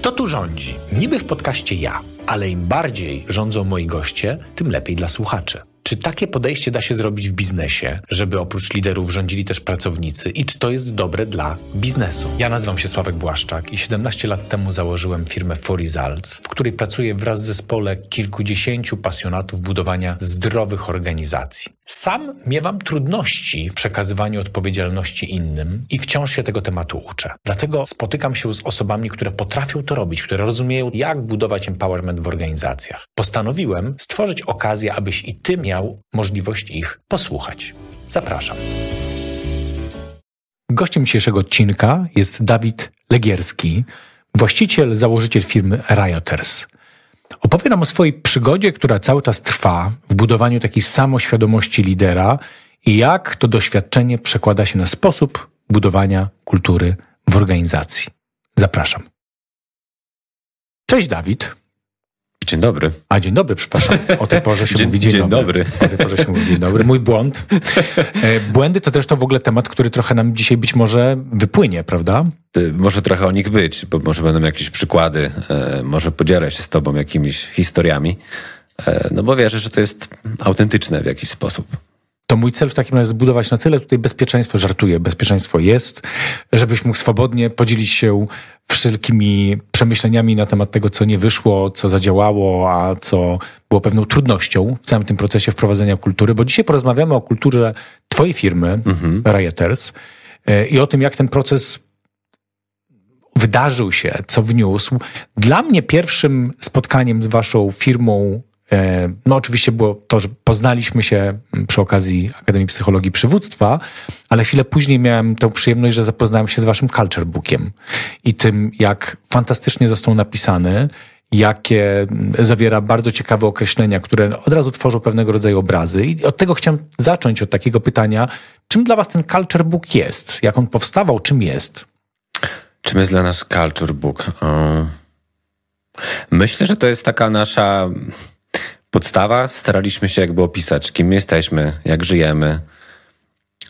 Kto tu rządzi? Niby w podcaście ja, ale im bardziej rządzą moi goście, tym lepiej dla słuchaczy. Czy takie podejście da się zrobić w biznesie, żeby oprócz liderów rządzili też pracownicy i czy to jest dobre dla biznesu? Ja nazywam się Sławek Błaszczak i 17 lat temu założyłem firmę For Results, w której pracuję wraz z zespole kilkudziesięciu pasjonatów budowania zdrowych organizacji. Sam miewam trudności w przekazywaniu odpowiedzialności innym i wciąż się tego tematu uczę. Dlatego spotykam się z osobami, które potrafią to robić, które rozumieją, jak budować empowerment w organizacjach. Postanowiłem stworzyć okazję, abyś i ty miał możliwość ich posłuchać. Zapraszam. Gościem dzisiejszego odcinka jest Dawid Legierski, właściciel, założyciel firmy Rioters. Opowie nam o swojej przygodzie, która cały czas trwa w budowaniu takiej samoświadomości lidera i jak to doświadczenie przekłada się na sposób budowania kultury w organizacji. Zapraszam. Cześć Dawid. Dzień dobry. A dzień dobry, przepraszam. O tej porze się dzień, mówi dzień, dzień dobry. dobry. O tej porze się mówi dzień dobry. Mój błąd. E, błędy to też to w ogóle temat, który trochę nam dzisiaj być może wypłynie, prawda? Może trochę o nich być, bo może będą jakieś przykłady, e, może podzielę się z tobą jakimiś historiami, e, no bo wierzę, że to jest autentyczne w jakiś sposób to mój cel w takim razie zbudować na tyle tutaj bezpieczeństwo, żartuję, bezpieczeństwo jest, żebyś mógł swobodnie podzielić się wszelkimi przemyśleniami na temat tego, co nie wyszło, co zadziałało, a co było pewną trudnością w całym tym procesie wprowadzenia kultury, bo dzisiaj porozmawiamy o kulturze twojej firmy, mhm. Rioters, e, i o tym, jak ten proces wydarzył się, co wniósł. Dla mnie pierwszym spotkaniem z waszą firmą no, oczywiście było to, że poznaliśmy się przy okazji Akademii Psychologii Przywództwa, ale chwilę później miałem tę przyjemność, że zapoznałem się z waszym culture bookiem i tym, jak fantastycznie został napisany, jakie zawiera bardzo ciekawe określenia, które od razu tworzą pewnego rodzaju obrazy. I od tego chciałem zacząć, od takiego pytania, czym dla was ten culture book jest? Jak on powstawał? Czym jest? Czym jest dla nas culture book? Myślę, że to jest taka nasza podstawa staraliśmy się jakby opisać, kim jesteśmy, jak żyjemy,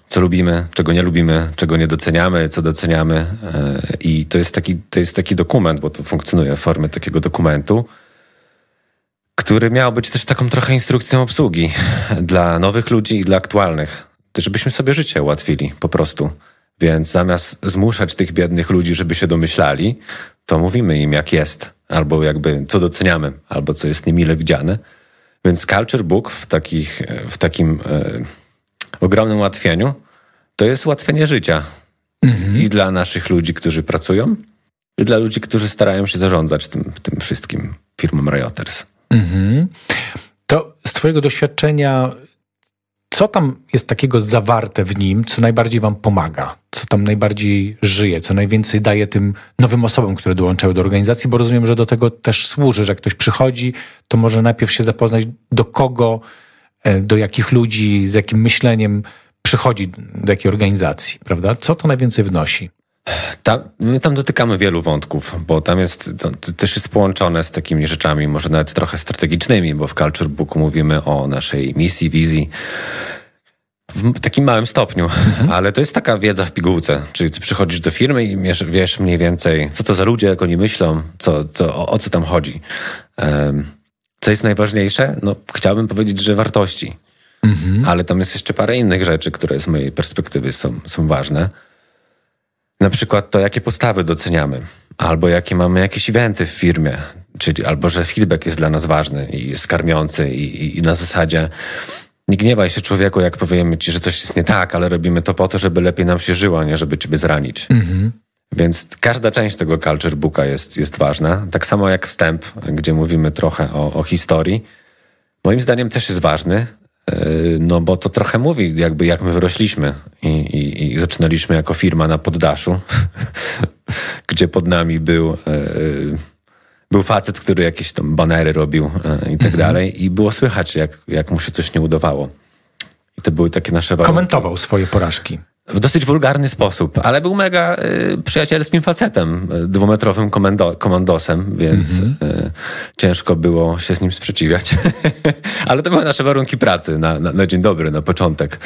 co lubimy, czego nie lubimy, czego nie doceniamy, co doceniamy. E, I to jest taki, to jest taki dokument, bo to funkcjonuje w formie takiego dokumentu, który miał być też taką trochę instrukcją obsługi dla nowych ludzi i dla aktualnych, żebyśmy sobie życie ułatwili po prostu. Więc zamiast zmuszać tych biednych ludzi, żeby się domyślali, to mówimy im jak jest, albo jakby co doceniamy, albo co jest niemile widziane. Więc Culture Book w, takich, w takim e, ogromnym ułatwieniu to jest ułatwienie życia. Mhm. I dla naszych ludzi, którzy pracują, i dla ludzi, którzy starają się zarządzać tym, tym wszystkim firmom Rioters. Mhm. To z Twojego doświadczenia co tam jest takiego zawarte w nim, co najbardziej wam pomaga, co tam najbardziej żyje, co najwięcej daje tym nowym osobom, które dołączają do organizacji, bo rozumiem, że do tego też służy, że jak ktoś przychodzi, to może najpierw się zapoznać, do kogo, e, do jakich ludzi, z jakim myśleniem przychodzi do jakiej organizacji, prawda? Co to najwięcej wnosi? My tam dotykamy wielu wątków, bo tam jest, to też jest połączone z takimi rzeczami, może nawet trochę strategicznymi, bo w Culture Booku mówimy o naszej misji, wizji, w takim małym stopniu, mhm. ale to jest taka wiedza w pigułce. Czyli ty przychodzisz do firmy i wiesz, wiesz mniej więcej, co to za ludzie, jak oni myślą, co, co, o, o co tam chodzi. Um, co jest najważniejsze? No, chciałbym powiedzieć, że wartości. Mhm. Ale tam jest jeszcze parę innych rzeczy, które z mojej perspektywy są, są ważne. Na przykład to, jakie postawy doceniamy, albo jakie mamy jakieś eventy w firmie, czyli albo że feedback jest dla nas ważny i jest karmiący i, i na zasadzie nie gniewaj się człowieku, jak powiemy ci, że coś jest nie tak, ale robimy to po to, żeby lepiej nam się żyło, a nie żeby ciebie zranić. Mhm. Więc każda część tego culture booka jest, jest ważna. Tak samo jak wstęp, gdzie mówimy trochę o, o historii. Moim zdaniem też jest ważny, no bo to trochę mówi, jakby jak my wyrośliśmy i, i, i zaczynaliśmy jako firma na poddaszu, gdzie pod nami był, yy, był facet, który jakieś tam banery robił yy, i tak mhm. dalej i było słychać, jak, jak mu się coś nie udawało. I to były takie nasze warunki. Komentował swoje porażki w dosyć wulgarny sposób, ale był mega y, przyjacielskim facetem, y, dwumetrowym komendo, komandosem, więc mm -hmm. y, ciężko było się z nim sprzeciwiać. ale to były nasze warunki pracy na, na, na dzień dobry, na początek.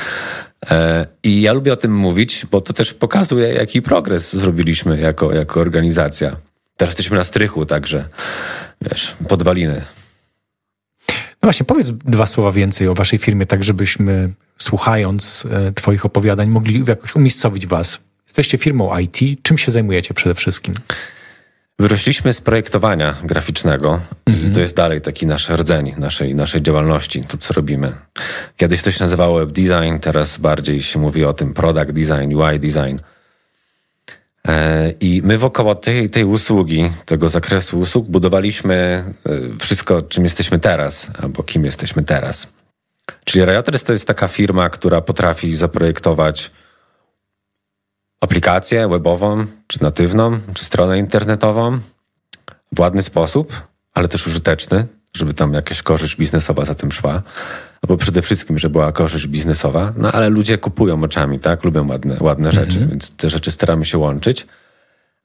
E, I ja lubię o tym mówić, bo to też pokazuje, jaki progres zrobiliśmy jako, jako organizacja. Teraz jesteśmy na strychu, także wiesz, podwaliny. No właśnie, powiedz dwa słowa więcej o waszej firmie, tak żebyśmy słuchając e, twoich opowiadań mogli jakoś umiejscowić was. Jesteście firmą IT. Czym się zajmujecie przede wszystkim? Wyrośliśmy z projektowania graficznego mhm. i to jest dalej taki nasz rdzeń naszej, naszej działalności, to co robimy. Kiedyś to się nazywało web design, teraz bardziej się mówi o tym product design, UI design. E, I my wokoło tej, tej usługi, tego zakresu usług budowaliśmy e, wszystko, czym jesteśmy teraz, albo kim jesteśmy teraz. Czyli Riotres to jest taka firma, która potrafi zaprojektować aplikację webową, czy natywną, czy stronę internetową w ładny sposób, ale też użyteczny, żeby tam jakaś korzyść biznesowa za tym szła. Albo przede wszystkim, żeby była korzyść biznesowa. No ale ludzie kupują oczami, tak? Lubią ładne, ładne rzeczy, mhm. więc te rzeczy staramy się łączyć.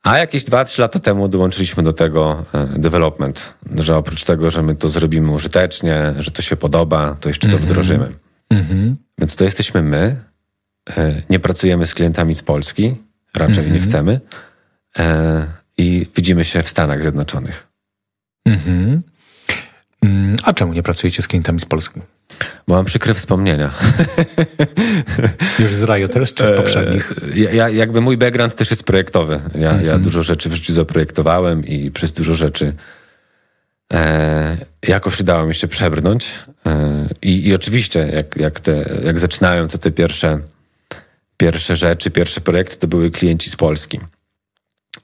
A jakieś 2-3 lata temu dołączyliśmy do tego e, development, że oprócz tego, że my to zrobimy użytecznie, że to się podoba, to jeszcze to mhm. wdrożymy. Mhm. Więc to jesteśmy my. E, nie pracujemy z klientami z Polski, raczej nie chcemy. E, I widzimy się w Stanach Zjednoczonych. Mm, a czemu nie pracujecie z klientami z Polski? Bo mam przykre wspomnienia. Już z Rioters czy z poprzednich? Ja, jakby mój background też jest projektowy. Ja, mhm. ja dużo rzeczy w życiu zaprojektowałem i przez dużo rzeczy e, jakoś udało mi się przebrnąć. E, i, I oczywiście, jak, jak, te, jak zaczynają to te pierwsze, pierwsze rzeczy, pierwsze projekty, to były klienci z Polski.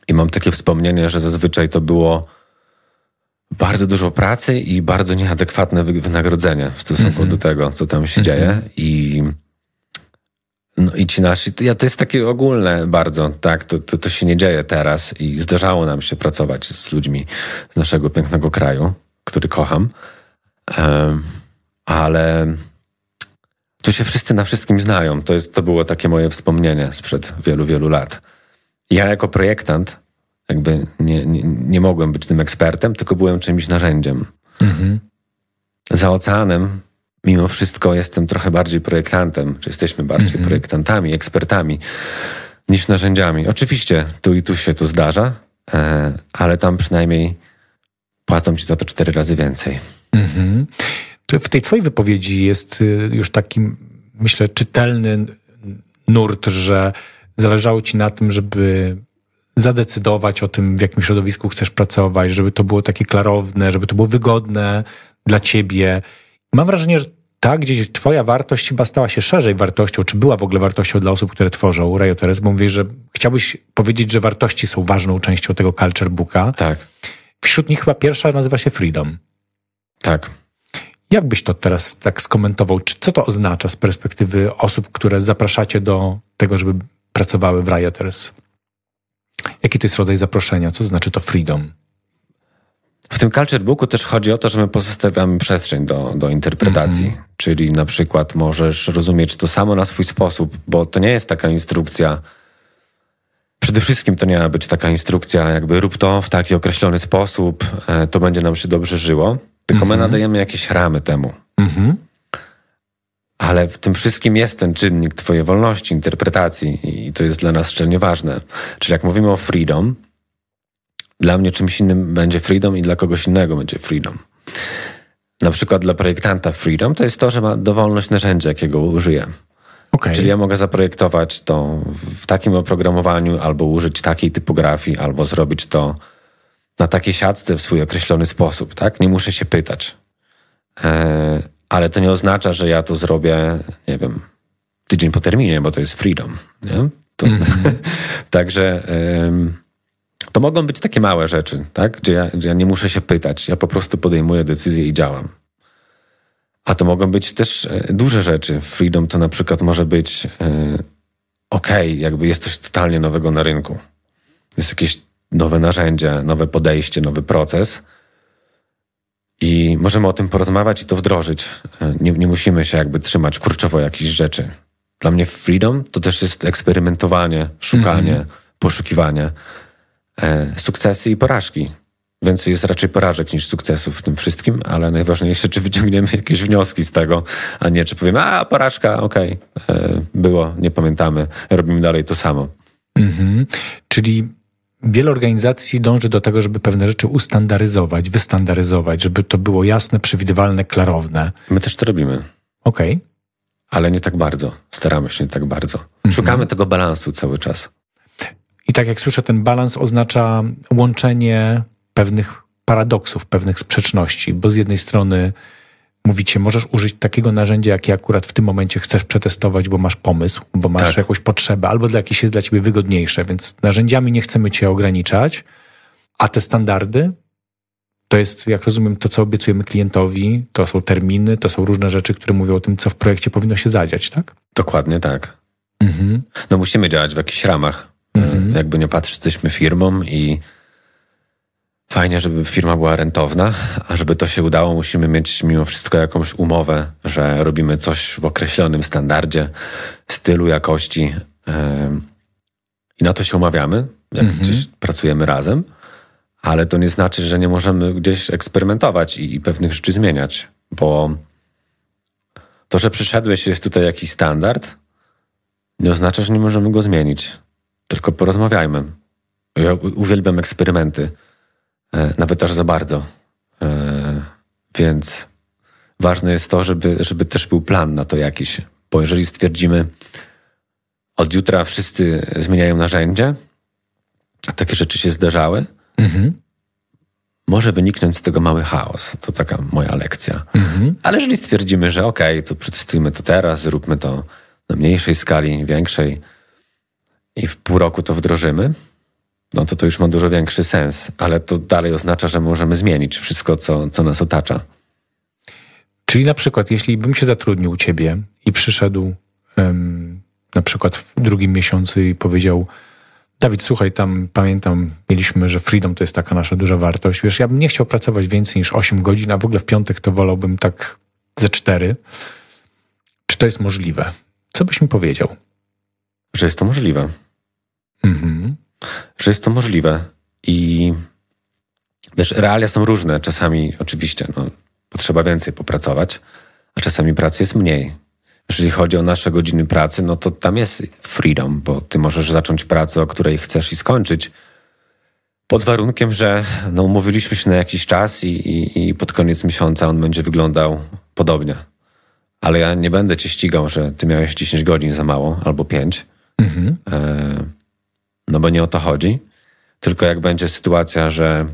I mam takie wspomnienie, że zazwyczaj to było bardzo dużo pracy i bardzo nieadekwatne wynagrodzenie w stosunku mm -hmm. do tego, co tam się mm -hmm. dzieje. I, no i ci nasi, to, ja, to jest takie ogólne bardzo, tak, to, to, to się nie dzieje teraz i zdarzało nam się pracować z ludźmi z naszego pięknego kraju, który kocham, um, ale tu się wszyscy na wszystkim znają. To, jest, to było takie moje wspomnienie sprzed wielu, wielu lat. Ja jako projektant jakby nie, nie, nie mogłem być tym ekspertem, tylko byłem czymś narzędziem. Mhm. Za oceanem, mimo wszystko, jestem trochę bardziej projektantem, czy jesteśmy bardziej mhm. projektantami, ekspertami niż narzędziami. Oczywiście tu i tu się to zdarza, e, ale tam przynajmniej płacą ci za to cztery razy więcej. Mhm. w tej twojej wypowiedzi jest y, już taki, myślę, czytelny nurt, że zależało ci na tym, żeby zadecydować o tym, w jakim środowisku chcesz pracować, żeby to było takie klarowne, żeby to było wygodne dla ciebie. Mam wrażenie, że tak, gdzieś twoja wartość chyba stała się szerzej wartością, czy była w ogóle wartością dla osób, które tworzą Rayo Teres, bo mówisz, że chciałbyś powiedzieć, że wartości są ważną częścią tego culture booka. Tak. Wśród nich chyba pierwsza nazywa się Freedom. Tak. Jak byś to teraz tak skomentował? Czy co to oznacza z perspektywy osób, które zapraszacie do tego, żeby pracowały w Rioters? Jaki to jest rodzaj zaproszenia? Co znaczy to freedom? W tym culture booku też chodzi o to, że my pozostawiamy przestrzeń do, do interpretacji. Mm -hmm. Czyli na przykład możesz rozumieć to samo na swój sposób, bo to nie jest taka instrukcja. Przede wszystkim to nie ma być taka instrukcja, jakby rób to w taki określony sposób, e, to będzie nam się dobrze żyło. Tylko mm -hmm. my mhm. nadajemy jakieś ramy temu. Mm -hmm. Ale w tym wszystkim jest ten czynnik Twojej wolności, interpretacji i to jest dla nas szczególnie ważne. Czyli jak mówimy o freedom, dla mnie czymś innym będzie freedom i dla kogoś innego będzie freedom. Na przykład dla projektanta freedom to jest to, że ma dowolność narzędzia, jakiego użyję. Okay. Czyli ja mogę zaprojektować to w takim oprogramowaniu, albo użyć takiej typografii, albo zrobić to na takiej siatce w swój określony sposób, tak? Nie muszę się pytać. Eee, ale to nie oznacza, że ja to zrobię, nie wiem, tydzień po terminie, bo to jest freedom. Nie? To, mm -hmm. Także ym, to mogą być takie małe rzeczy, tak? Gdzie ja, gdzie ja nie muszę się pytać. Ja po prostu podejmuję decyzję i działam. A to mogą być też e, duże rzeczy. Freedom to na przykład może być yy, ok, jakby jest coś totalnie nowego na rynku. Jest jakieś nowe narzędzie, nowe podejście, nowy proces – i możemy o tym porozmawiać i to wdrożyć. Nie, nie musimy się jakby trzymać kurczowo jakichś rzeczy. Dla mnie freedom to też jest eksperymentowanie, szukanie, mm -hmm. poszukiwanie, e, sukcesy i porażki. Więcej jest raczej porażek niż sukcesów w tym wszystkim, ale najważniejsze, czy wyciągniemy jakieś wnioski z tego, a nie czy powiemy, a porażka, okej, okay, e, było, nie pamiętamy, robimy dalej to samo. -hmm. Czyli wiele organizacji dąży do tego, żeby pewne rzeczy ustandaryzować, wystandaryzować, żeby to było jasne, przewidywalne, klarowne. My też to robimy. Okej. Okay. Ale nie tak bardzo. Staramy się nie tak bardzo. Mhm. Szukamy tego balansu cały czas. I tak jak słyszę, ten balans oznacza łączenie pewnych paradoksów, pewnych sprzeczności, bo z jednej strony mówicie, możesz użyć takiego narzędzia, jakie akurat w tym momencie chcesz przetestować, bo masz pomysł, bo masz tak. jakąś potrzebę, albo dla jakieś jest dla ciebie wygodniejsze, więc narzędziami nie chcemy cię ograniczać, a te standardy to jest, jak rozumiem, to, co obiecujemy klientowi, to są terminy, to są różne rzeczy, które mówią o tym, co w projekcie powinno się zadziać, tak? Dokładnie tak. Mhm. No musimy działać w jakichś ramach. Mhm. Jakby nie patrzeć, jesteśmy firmą i Fajnie, żeby firma była rentowna, a żeby to się udało, musimy mieć mimo wszystko jakąś umowę, że robimy coś w określonym standardzie, stylu, jakości. I na to się umawiamy, jak mhm. gdzieś pracujemy razem, ale to nie znaczy, że nie możemy gdzieś eksperymentować i, i pewnych rzeczy zmieniać, bo to, że przyszedłeś, jest tutaj jakiś standard, nie oznacza, że nie możemy go zmienić. Tylko porozmawiajmy. Ja uwielbiam eksperymenty. E, nawet aż za bardzo. E, więc ważne jest to, żeby, żeby też był plan na to jakiś. Bo jeżeli stwierdzimy, od jutra wszyscy zmieniają narzędzie, a takie rzeczy się zdarzały, mhm. może wyniknąć z tego mały chaos. To taka moja lekcja. Mhm. Ale jeżeli stwierdzimy, że okej, okay, to przetestujmy to teraz, zróbmy to na mniejszej skali, większej i w pół roku to wdrożymy, no to to już ma dużo większy sens, ale to dalej oznacza, że możemy zmienić wszystko, co, co nas otacza. Czyli na przykład, jeśli bym się zatrudnił u ciebie i przyszedł um, na przykład w drugim miesiącu i powiedział, Dawid, słuchaj, tam pamiętam, mieliśmy, że freedom to jest taka nasza duża wartość. Wiesz, ja bym nie chciał pracować więcej niż 8 godzin, a w ogóle w piątek to wolałbym tak ze 4. Czy to jest możliwe? Co byś mi powiedział? Że jest to możliwe. Mhm że jest to możliwe. I wiesz, realia są różne. Czasami oczywiście no, potrzeba więcej popracować, a czasami pracy jest mniej. Jeżeli chodzi o nasze godziny pracy, no to tam jest freedom, bo ty możesz zacząć pracę, o której chcesz i skończyć. Pod warunkiem, że no, umówiliśmy się na jakiś czas i, i, i pod koniec miesiąca on będzie wyglądał podobnie. Ale ja nie będę cię ścigał, że ty miałeś 10 godzin za mało albo 5. Mhm. E no bo nie o to chodzi. Tylko jak będzie sytuacja, że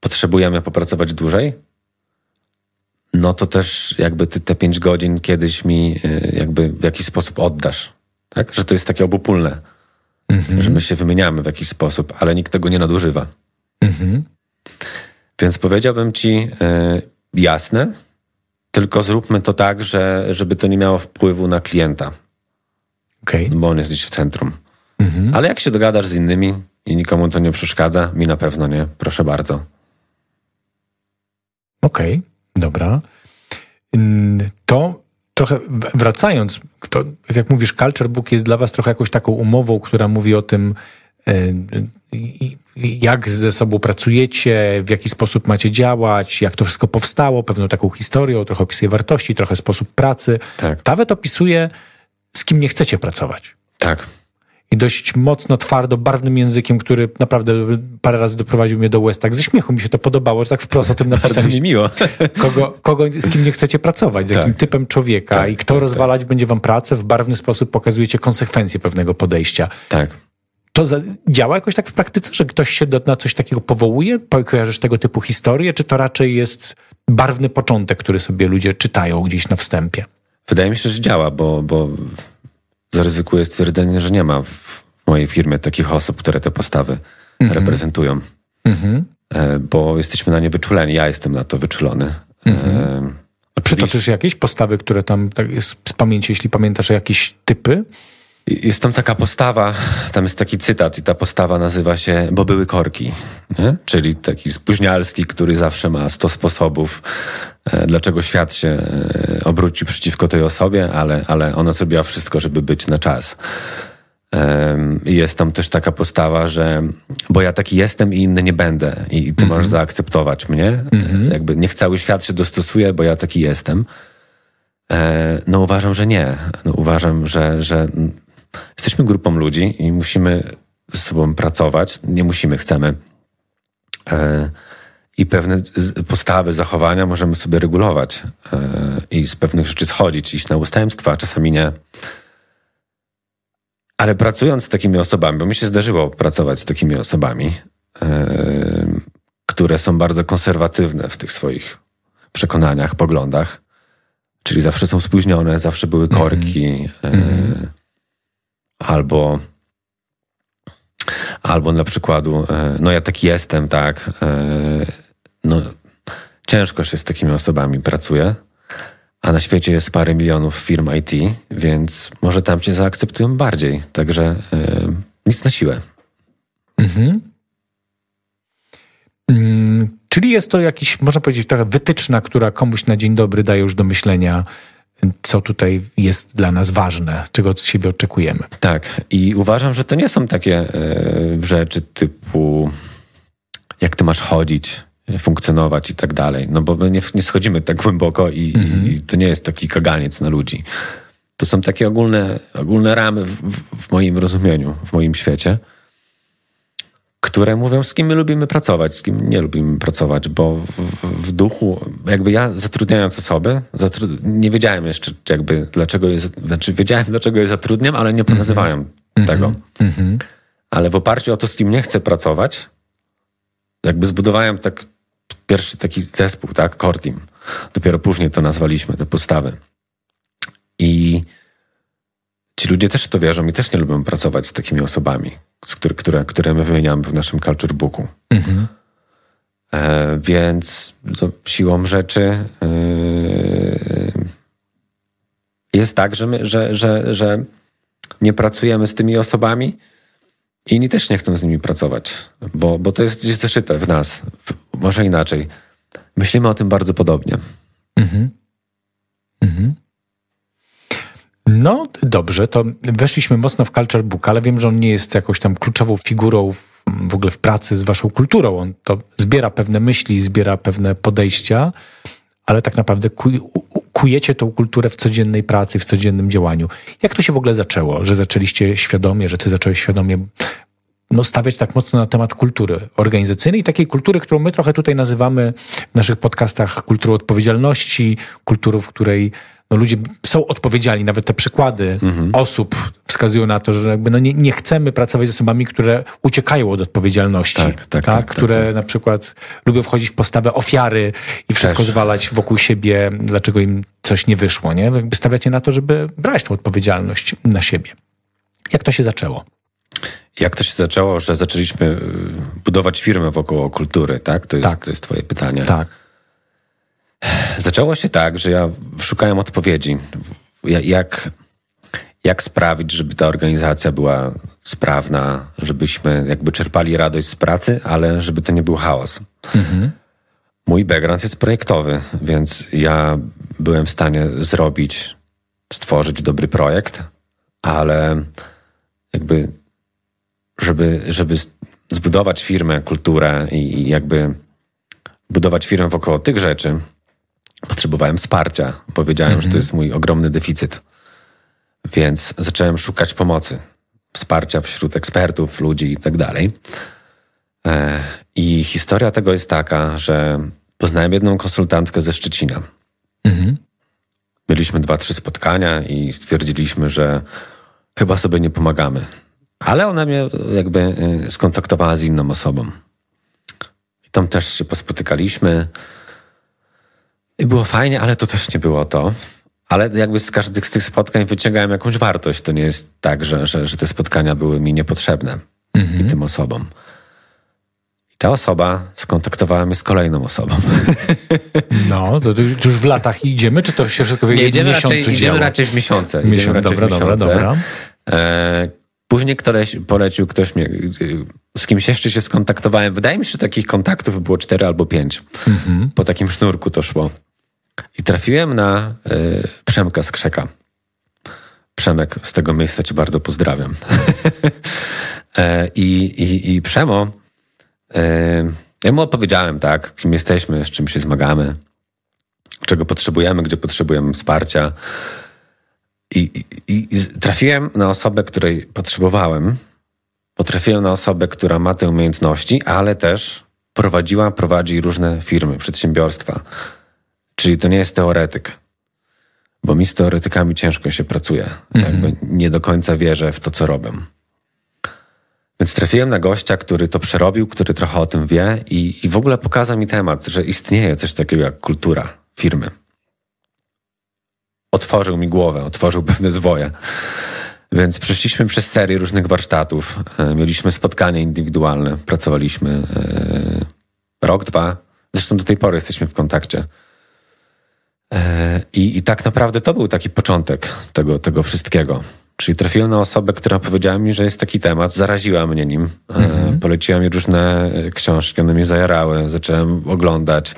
potrzebujemy popracować dłużej, no to też jakby ty te pięć godzin kiedyś mi y, jakby w jakiś sposób oddasz. Tak? Że to jest takie obopólne. Mhm. Że my się wymieniamy w jakiś sposób, ale nikt tego nie nadużywa. Mhm. Więc powiedziałbym ci y, jasne, tylko zróbmy to tak, że, żeby to nie miało wpływu na klienta. Okay. Bo on jest gdzieś w centrum. Mhm. Ale jak się dogadasz z innymi i nikomu to nie przeszkadza, mi na pewno nie, proszę bardzo. Okej, okay, dobra. To trochę wracając, to, jak mówisz, Culture Book jest dla Was trochę jakąś taką umową, która mówi o tym, e, jak ze sobą pracujecie, w jaki sposób macie działać, jak to wszystko powstało, pewną taką historią, trochę opisuje wartości, trochę sposób pracy. Tak. Nawet opisuje, z kim nie chcecie pracować. Tak i dość mocno, twardo, barwnym językiem, który naprawdę parę razy doprowadził mnie do łez. Tak ze śmiechu mi się to podobało, że tak wprost o tym napisałem. Mi miło. Kogo, kogo, z kim nie chcecie pracować, z jakim tak. typem człowieka tak, i kto tak, rozwalać tak. będzie wam pracę, w barwny sposób pokazujecie konsekwencje pewnego podejścia. Tak. To za, działa jakoś tak w praktyce, że ktoś się do, na coś takiego powołuje? Kojarzysz tego typu historie, czy to raczej jest barwny początek, który sobie ludzie czytają gdzieś na wstępie? Wydaje mi się, że działa, bo, bo zaryzykuję stwierdzenie, że nie ma w mojej firmie takich osób, które te postawy mhm. reprezentują. Mhm. E, bo jesteśmy na nie wyczuleni. Ja jestem na to wyczulony. Mhm. E, Przytoczysz jakieś postawy, które tam tak z pamięci, jeśli pamiętasz, jakieś typy? Jest tam taka postawa, tam jest taki cytat i ta postawa nazywa się Bo były korki, nie? czyli taki spóźnialski, który zawsze ma 100 sposobów, dlaczego świat się e, obróci przeciwko tej osobie, ale, ale ona zrobiła wszystko, żeby być na czas. Jest tam też taka postawa, że bo ja taki jestem i inny nie będę i ty -hmm. możesz zaakceptować mnie. -hmm. Jakby niech cały świat się dostosuje, bo ja taki jestem. E, no uważam, że nie. No, uważam, że, że jesteśmy grupą ludzi i musimy ze sobą pracować. Nie musimy, chcemy. I pewne postawy, zachowania możemy sobie regulować e, i z pewnych rzeczy schodzić, iść na ustępstwa, czasami nie. Ale pracując z takimi osobami, bo mi się zdarzyło pracować z takimi osobami, e, które są bardzo konserwatywne w tych swoich przekonaniach, poglądach, czyli zawsze są spóźnione, zawsze były korki, mm albo Albo na przykładu, no ja taki jestem, tak. No, ciężko się z takimi osobami pracuje, a na świecie jest parę milionów firm IT, więc może tam cię zaakceptują bardziej. Także e, nic na siłę. Mhm. Mm, czyli jest to jakiś, można powiedzieć, taka wytyczna, która komuś na dzień dobry daje już do myślenia, co tutaj jest dla nas ważne, czego od siebie oczekujemy. Tak, i uważam, że to nie są takie e, rzeczy typu jak ty masz chodzić, funkcjonować i tak dalej. No bo my nie, nie schodzimy tak głęboko i, mhm. i, to nie jest taki kaganiec na ludzi. To są takie ogólne, ogólne ramy w, w, w moim rozumieniu, w moim świecie które mówią, z kim my lubimy pracować, z kim nie lubimy pracować, bo w, w duchu, jakby ja zatrudniając osoby, zatru nie wiedziałem jeszcze jakby dlaczego je, znaczy wiedziałem dlaczego je zatrudniam, ale nie nazywałem mm -hmm. tego. -hmm. Ale w oparciu o to, z kim nie chcę pracować, jakby zbudowałem tak pierwszy taki zespół, tak, core team. Dopiero później to nazwaliśmy, te postawy. I ci ludzie też to wierzą i też nie lubią pracować z takimi osobami, które, które, które my wymieniamy w naszym culture booku. Mhm. E, więc no, siłą rzeczy e, jest tak, że, my, że, że, że nie pracujemy z tymi osobami, inni też nie chcą z nimi pracować, bo, bo to jest gdzieś zeszyte w nas. Może inaczej. Myślimy o tym bardzo podobnie. Mhm. Mhm. No dobrze, to weszliśmy mocno w Culture Book, ale wiem, że on nie jest jakąś tam kluczową figurą w, w ogóle w pracy z waszą kulturą. On to zbiera pewne myśli, zbiera pewne podejścia, ale tak naprawdę kujecie tą kulturę w codziennej pracy, w codziennym działaniu. Jak to się w ogóle zaczęło, że zaczęliście świadomie, że ty zacząłeś świadomie no, stawiać tak mocno na temat kultury organizacyjnej takiej kultury, którą my trochę tutaj nazywamy w naszych podcastach kulturą odpowiedzialności, kulturą, w której no ludzie są odpowiedzialni, nawet te przykłady mhm. osób wskazują na to, że jakby no nie, nie chcemy pracować z osobami, które uciekają od odpowiedzialności, tak, tak, tak, tak które tak, na przykład lubią wchodzić w postawę ofiary i wszystko Też. zwalać wokół siebie, dlaczego im coś nie wyszło, nie? Jakby stawiacie na to, żeby brać tą odpowiedzialność na siebie. Jak to się zaczęło? Jak to się zaczęło, że zaczęliśmy y, budować firmę wokół kultury, tak? To jest, tak. To jest twoje pytanie. Tak. Zaczęło się tak, że ja szukałem odpowiedzi. Jak, jak sprawić, żeby ta organizacja była sprawna, żebyśmy jakby czerpali radość z pracy, ale żeby to nie był chaos. Mhm. Mój background jest projektowy, więc ja byłem w stanie zrobić, stworzyć dobry projekt, ale jakby, żeby, żeby zbudować firmę, kulturę i jakby budować firmę wokoło tych rzeczy, potrzebowałem wsparcia. Powiedziałem, że to mhm. jest mój ogromny deficyt. Więc zacząłem szukać pomocy, wsparcia wśród ekspertów, ludzi i tak dalej. E, I historia tego jest taka, że poznałem jedną konsultantkę ze Szczecina. Mhm. Mieliśmy dwa, trzy spotkania i stwierdziliśmy, że chyba sobie nie pomagamy. Ale ona mnie jakby e, skontaktowała z inną osobą. I tam też się pospotykaliśmy. I było fajnie, ale to też nie było to. Ale jakby z każdych z tych spotkań wyciągałem jakąś wartość. To nie jest tak, że, że, że te spotkania były mi niepotrzebne mhm. i tym osobom. I ta osoba skontaktowała mnie z kolejną osobą. No, to, już w latach idziemy, czy to się wszystko w jednym idziemy miesiącu raczej, Idziemy raczej w miesiące. Miesiąc, dobra, w miesiące. dobra, dobra. E, później ktoś polecił, ktoś mnie, z kimś jeszcze się skontaktowałem. Wydaje mi się, że takich kontaktów było cztery albo pięć. Mhm. Po takim sznurku to szło. I trafiłem na y, Przemka z Krzeka. Przemek, z tego miejsca cię bardzo pozdrawiam. e, i, i, Przemo, e, ja mu opowiedziałem, tak, kim jesteśmy, z czym się zmagamy, czego potrzebujemy, gdzie potrzebujemy wsparcia. I, i, i trafiłem na osobę, której potrzebowałem Potrafiłem na osobę, która ma te umiejętności, ale też prowadziła, prowadzi różne firmy, przedsiębiorstwa. Czyli to nie jest teoretyk. Bo mi z teoretykami ciężko się pracuje. Mhm. Nie do końca wierzę w to, co robię. Więc trafiłem na gościa, który to przerobił, który trochę o tym wie i, i w ogóle pokazał mi temat, że istnieje coś takiego jak kultura firmy. Otworzył mi głowę, otworzył pewne zwoje. Więc przeszliśmy przez serię różnych warsztatów. E, mieliśmy spotkania indywidualne, pracowaliśmy e, rok, dwa. Zresztą do tej pory jesteśmy w kontakcie. E, I, I tak naprawdę to był taki początek tego, tego wszystkiego. Czyli trafiłem na osobę, która powiedziała mi, że jest taki temat, zaraziła mnie nim. Mhm. Poleciła mi różne książki, one mnie zajarały, zacząłem oglądać.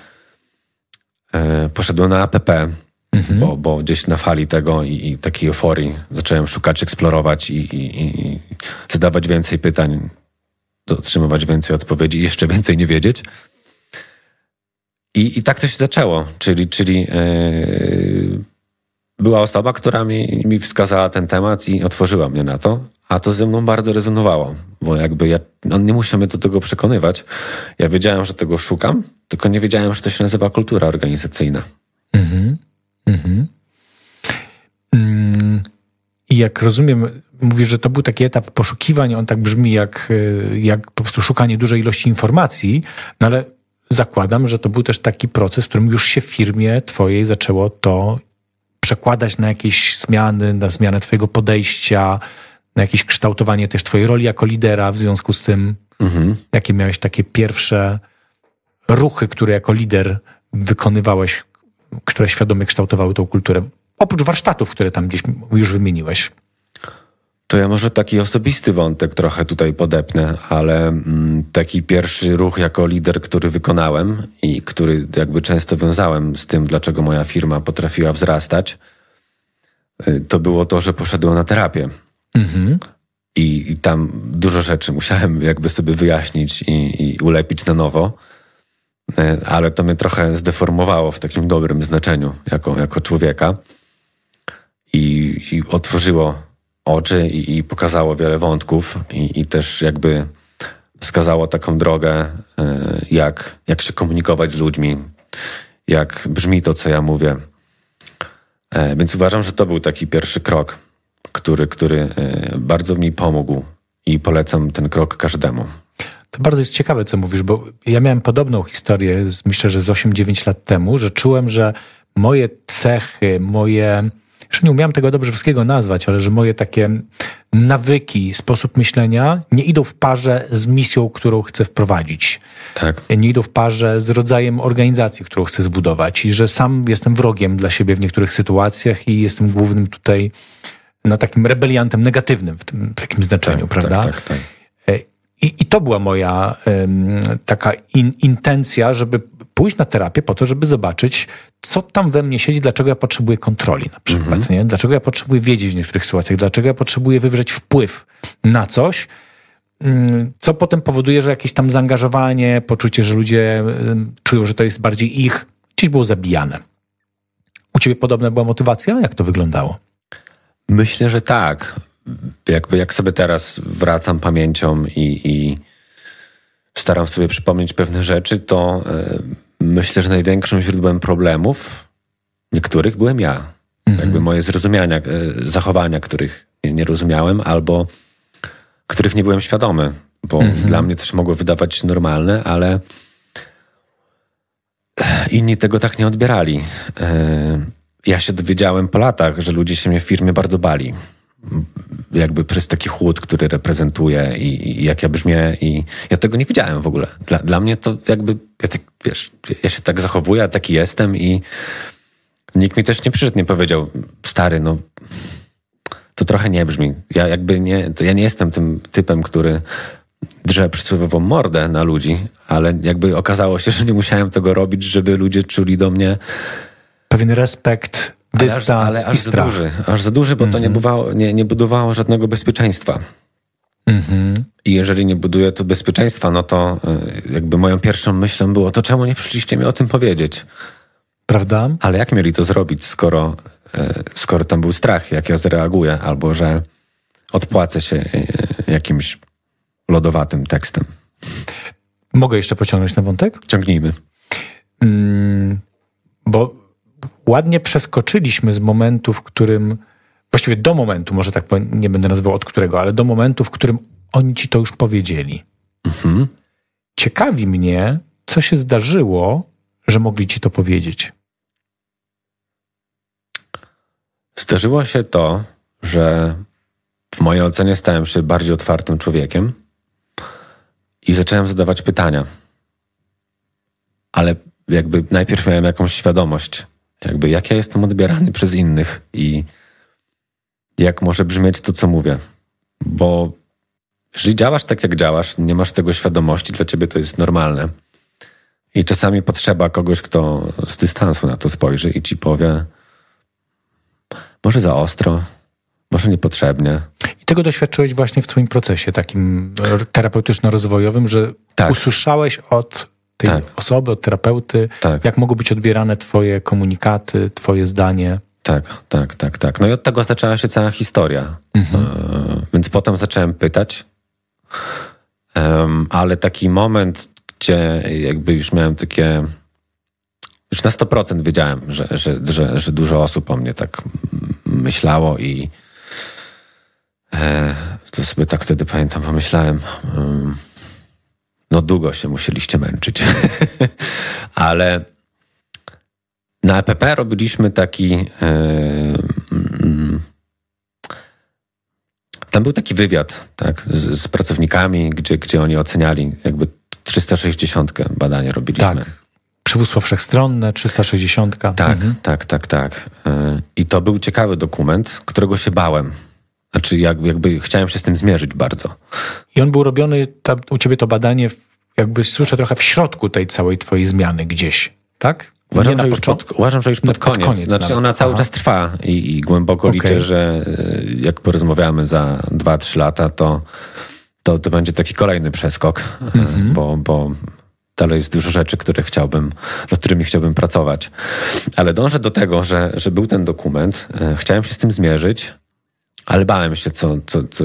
Poszedłem na APP, mhm. bo, bo gdzieś na fali tego i, i takiej euforii zacząłem szukać, eksplorować i, i, i zadawać więcej pytań, otrzymywać więcej odpowiedzi i jeszcze więcej nie wiedzieć. I, i tak to się zaczęło, czyli, czyli yy, była osoba, która mi, mi wskazała ten temat i otworzyła mnie na to, a to ze mną bardzo rezonowało, bo jakby ja, on nie musiał mnie do tego przekonywać. Ja wiedziałem, że tego szukam, tylko nie wiedziałem, że to się nazywa kultura organizacyjna. Mhm. Mhm. Mm, I jak rozumiem, mówisz, że to był taki etap poszukiwań, on tak brzmi jak, e, jak po prostu szukanie dużej ilości informacji, no ale zakładam, że to był też taki proces, w którym już się w firmie twojej zaczęło to przekładać na jakieś zmiany, na zmianę twojego podejścia, na jakieś kształtowanie też twojej roli jako lidera w związku z tym, mhm. jakie miałeś takie pierwsze ruchy, które jako lider wykonywałeś które świadomie kształtowały tą kulturę? Oprócz warsztatów, które tam gdzieś już wymieniłeś. To ja może taki osobisty wątek trochę tutaj podepnę, ale mm, taki pierwszy ruch jako lider, który wykonałem i który jakby często wiązałem z tym, dlaczego moja firma potrafiła wzrastać, y, to było to, że poszedłem na terapię. Mhm. I, I, tam dużo rzeczy musiałem jakby sobie wyjaśnić i, i ulepić na nowo. E, ale to mnie trochę zdeformowało w takim dobrym znaczeniu jako, jako człowieka i, i otworzyło oczy i, i, pokazało wiele wątków i, i, też jakby wskazało taką drogę, e, jak, jak się komunikować z ludźmi, jak brzmi to, co ja mówię. E, więc uważam, że to był taki pierwszy krok, który, który bardzo mi pomógł i polecam ten krok każdemu. To bardzo jest ciekawe, co mówisz, bo ja miałem podobną historię, myślę, że z 8-9 lat temu, że czułem, że moje cechy, moje. Jeszcze nie umiałem tego dobrze wszystkiego nazwać, ale że moje takie nawyki, sposób myślenia nie idą w parze z misją, którą chcę wprowadzić. Tak. Nie idą w parze z rodzajem organizacji, którą chcę zbudować i że sam jestem wrogiem dla siebie w niektórych sytuacjach i jestem głównym tutaj no, takim rebeliantem negatywnym w tym w jakimś znaczeniu, tak, prawda? Tak, tak, tak. I, I, to była moja um, taka in, intencja, żeby pójść na terapię po to, żeby zobaczyć, co tam we mnie siedzi, dlaczego ja potrzebuję kontroli na przykład, mm -hmm. nie? dlaczego ja potrzebuję wiedzieć w niektórych sytuacjach, dlaczego ja potrzebuję wywrzeć wpływ na coś, um, co potem powoduje, że jakieś tam zaangażowanie, poczucie, że ludzie czują, że to jest bardziej ich, gdzieś było zabijane. U ciebie podobna była motywacja? Jak to wyglądało? Myślę, że tak jakby jak sobie teraz wracam pamięcią i, i staram sobie przypomnieć pewne rzeczy, to y, myślę, że największym źródłem problemów niektórych byłem ja. Mhm. Jakby moje zrozumiania, y, zachowania, których nie rozumiałem, albo których nie byłem świadomy, bo mhm. dla mnie coś mogło wydawać się normalne, ale inni tego tak nie odbierali. Ja się dowiedziałem po latach, że ludzie się mnie w firmie bardzo bali jakby przez taki chłód, który reprezentuje i, i, jak ja brzmię i ja tego nie widziałem w ogóle. Dla, dla mnie to jakby, ja tak, wiesz, ja się tak zachowuję, a taki jestem i nikt mi też nie przyszedł, nie powiedział, stary, no to trochę nie brzmi. Ja jakby nie, to ja nie jestem tym typem, który drze przysłowiową mordę na ludzi, ale jakby okazało się, że nie musiałem tego robić, żeby ludzie czuli do mnie pewien respekt dystans ale, ale aż strach. Za duży, aż za duży, bo mm -hmm. to nie, mhm. budowało, nie, nie budowało żadnego bezpieczeństwa. Mm -hmm. I jeżeli nie buduje to bezpieczeństwa, no to y, jakby moją pierwszą myślą było, to czemu nie przyszliście mi o tym powiedzieć? Prawda? Ale jak mieli to zrobić, skoro, y, skoro tam był strach, jak ja zareaguję, albo że odpłacę się y, jakimś lodowatym tekstem. Mogę jeszcze pociągnąć na wątek? Ciągnijmy. Mm, bo ładnie przeskoczyliśmy z momentu, w którym, właściwie do momentu, może tak powiem, nie będę nazywał od którego, ale do momentu, w którym oni ci to już powiedzieli. Mhm. Ciekawi mnie, co się zdarzyło, że mogli ci to powiedzieć. Zdarzyło się to, że w mojej ocenie stałem się bardziej otwartym człowiekiem i zacząłem zadawać pytania. Ale jakby najpierw miałem jakąś świadomość, jakby jak ja jestem odbierany przez innych i jak może brzmieć to, co mówię. Bo jeżeli działasz tak, jak działasz, nie masz tego świadomości, dla ciebie to jest normalne. I czasami potrzeba kogoś, kto z dystansu na to spojrzy i ci powie, może za ostro, może niepotrzebnie. I tego doświadczyłeś właśnie w Twoim procesie takim terapeutyczno-rozwojowym, że tak. usłyszałeś od tej tak. osoby, od terapeuty, tak. jak mogą być odbierane Twoje komunikaty, Twoje zdanie. Tak, tak, tak, tak. No i od tego zaczęła się cała historia. Mhm. E, więc potem zacząłem pytać, um, ale taki moment, gdzie jakby już miałem takie. Już na 100% wiedziałem, że, że, że, że dużo osób o mnie tak myślało i e, to sobie tak wtedy pamiętam, pomyślałem. Um, no długo się musieliście męczyć. Ale na EPP robiliśmy taki. Yy, yy, tam był taki wywiad tak, z, z, pracownikami, gdzie, gdzie oni oceniali jakby 360 badania robiliśmy. Tak. Przywództwo wszechstronne, 360. Tak, mhm. tak, tak, tak. Yy, I to był ciekawy dokument, którego się bałem. Znaczy, jakby, jakby chciałem się z tym zmierzyć bardzo. I on był robiony, tam, u ciebie to badanie, jakby słyszę trochę w środku tej całej twojej zmiany gdzieś, tak? Uważam, że już pod, uważam, że już pod, koniec. pod koniec. Znaczy nawet. ona cały Aha. czas trwa i, i głęboko okay. liczę, że e, jak porozmawiamy za 2-3 lata, to, to, to będzie taki kolejny przeskok, mm-hmm. bo, bo dalej jest dużo rzeczy, które chciałbym, nad którymi chciałbym pracować. Ale dążę do tego, że, że był ten dokument, e, chciałem się z tym zmierzyć, ale bałem się, co, co, co,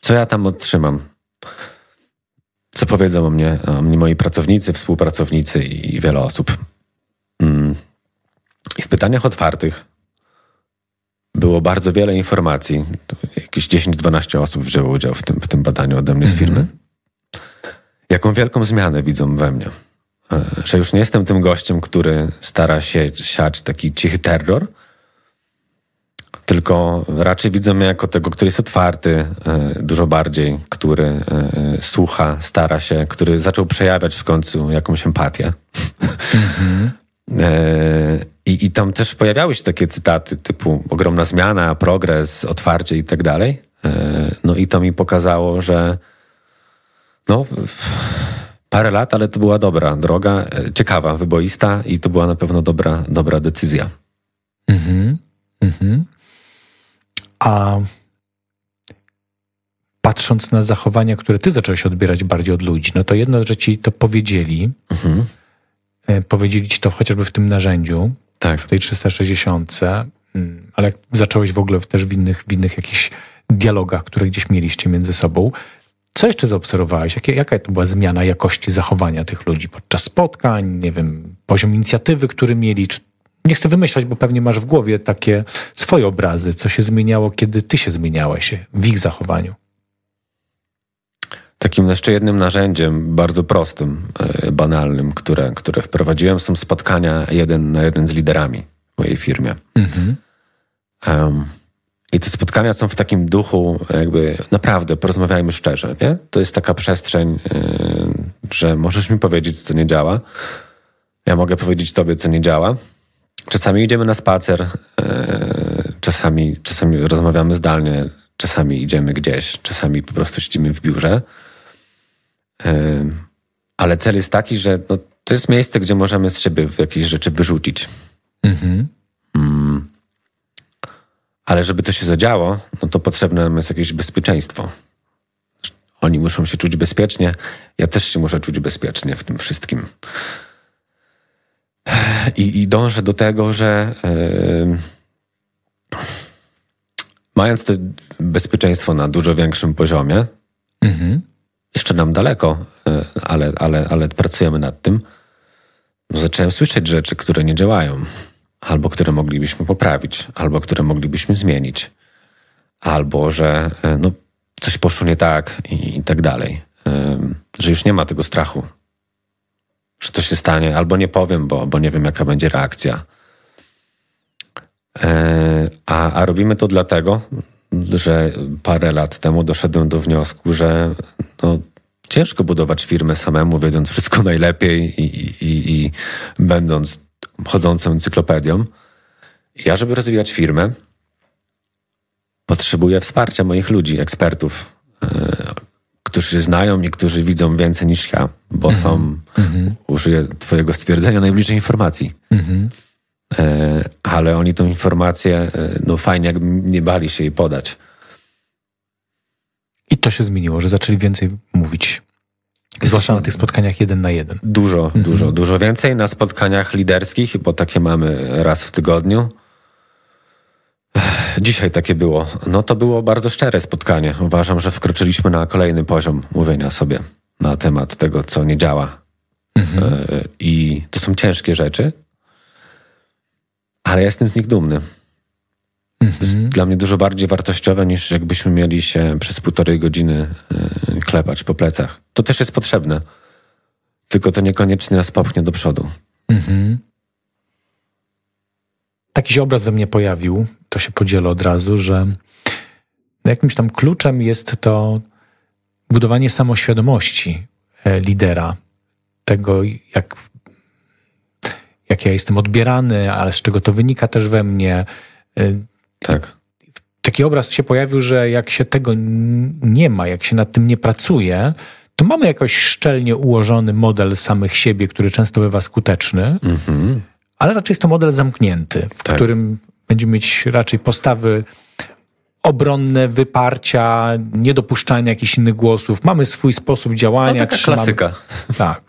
co ja tam otrzymam co powiedzą o mnie, o mnie moi pracownicy, współpracownicy i wiele osób. Mm. I w pytaniach otwartych było bardzo wiele informacji. Jakieś 10-12 osób wzięło udział w tym, w tym badaniu ode mnie z firmy. Mm -hmm. Jaką wielką zmianę widzą we mnie. E, że już nie jestem tym gościem, który stara się siać taki cichy terror, tylko raczej widzę mnie jako tego, który jest otwarty e, dużo bardziej, który e, słucha, stara się, który zaczął przejawiać w końcu jakąś empatię. Mm-hmm. I, I tam też pojawiały się takie cytaty typu ogromna zmiana, progres, otwarcie i tak dalej. No i to mi pokazało, że no, parę lat, ale to była dobra droga, ciekawa, wyboista i to była na pewno dobra, dobra decyzja. Mhm. Mhm. A patrząc na zachowania, które ty zacząłeś odbierać bardziej od ludzi, no to jedno, że ci to powiedzieli, mhm. E, powiedzieli ci to chociażby w tym narzędziu, tak. w tej 360, mm, ale zacząłeś w ogóle też w innych, w innych jakichś dialogach, które gdzieś mieliście między sobą. Co jeszcze zaobserwowałeś? Jakie, jaka to była zmiana jakości zachowania tych ludzi podczas spotkań? Nie wiem, poziom inicjatywy, który mieli? Czy nie chcę wymyślać, bo pewnie masz w głowie takie swoje obrazy, co się zmieniało, kiedy ty się zmieniałeś w ich zachowaniu. Takim jeszcze jednym narzędziem, bardzo prostym, e, banalnym, które, które wprowadziłem, są spotkania jeden na jeden z liderami w mojej firmie. Mhm. Um, I te spotkania są w takim duchu, jakby naprawdę porozmawiajmy szczerze. Nie? To jest taka przestrzeń, yy, że możesz mi powiedzieć, co nie działa. Ja mogę powiedzieć tobie, co nie działa Czasami idziemy na spacer, e, czasami, czasami rozmawiamy zdalnie, czasami idziemy gdzieś, czasami po prostu siedzimy w biurze. E, ale cel jest taki, że no, to jest miejsce, gdzie możemy z siebie jakieś rzeczy wyrzucić. Mhm. Mm. Ale żeby to się zadziało, no to potrzebne nam jest jakieś bezpieczeństwo. Oni muszą się czuć bezpiecznie, ja też się muszę czuć bezpiecznie w tym wszystkim. I, i dążę do tego, że yy, mając to bezpieczeństwo na dużo większym poziomie, mhm. jeszcze nam daleko, e, ale, ale, ale pracujemy nad tym, zacząłem słyszeć rzeczy, które nie działają, albo które moglibyśmy poprawić, albo które moglibyśmy zmienić, albo że e, no, coś poszło nie tak i, i tak dalej. E, że już nie ma tego strachu, że coś się stanie, albo nie powiem, bo, bo nie wiem, jaka będzie reakcja. E, a, a robimy to dlatego, że parę lat temu doszedłem do wniosku, że no, ciężko budować firmę samemu, wiedząc wszystko najlepiej i, i, i będąc chodzącą encyklopedią. Ja, żeby rozwijać firmę, potrzebuję wsparcia moich ludzi, ekspertów, e, którzy znają i którzy widzą więcej niż ja, bo mm -hmm. są, mm -hmm. użyję Twojego stwierdzenia, najbliżej informacji. Mm -hmm. ale oni tą informację, e, no fajnie, jakby nie bali się jej podać. I to się zmieniło, że zaczęli więcej mówić. Zwłaszcza na tych spotkaniach jeden na jeden. Dużo, mhm. dużo, dużo więcej. Na spotkaniach liderskich, bo takie mamy raz w tygodniu. Dzisiaj takie było. No to było bardzo szczere spotkanie. Uważam, że wkroczyliśmy na kolejny poziom mówienia sobie na temat tego, co nie działa. Mhm. E, I to są ciężkie rzeczy, ale jestem z nich dumny. Mhm. Jest dla mnie dużo bardziej wartościowe niż jakbyśmy mieli się przez półtorej godziny e, klepać po plecach. To też jest potrzebne. Tylko to niekoniecznie nas popchnie do przodu. Mhm. Taki się obraz we mnie pojawił, to się podzielę od razu, że jakimś tam kluczem jest to budowanie samoświadomości e, lidera, tego jak, jak ja jestem odbierany, ale z czego to wynika też we mnie. E, tak. Taki obraz się pojawił, że jak się tego nie ma, jak się nad tym nie pracuje, to mamy jakoś szczelnie ułożony model samych siebie, który często bywa skuteczny. Mhm ale raczej jest to model zamknięty, w tak. którym będziemy mieć raczej postawy obronne, wyparcia, niedopuszczania jakichś innych głosów. Mamy swój sposób działania. No, taka trzymamy, klasyka. Tak.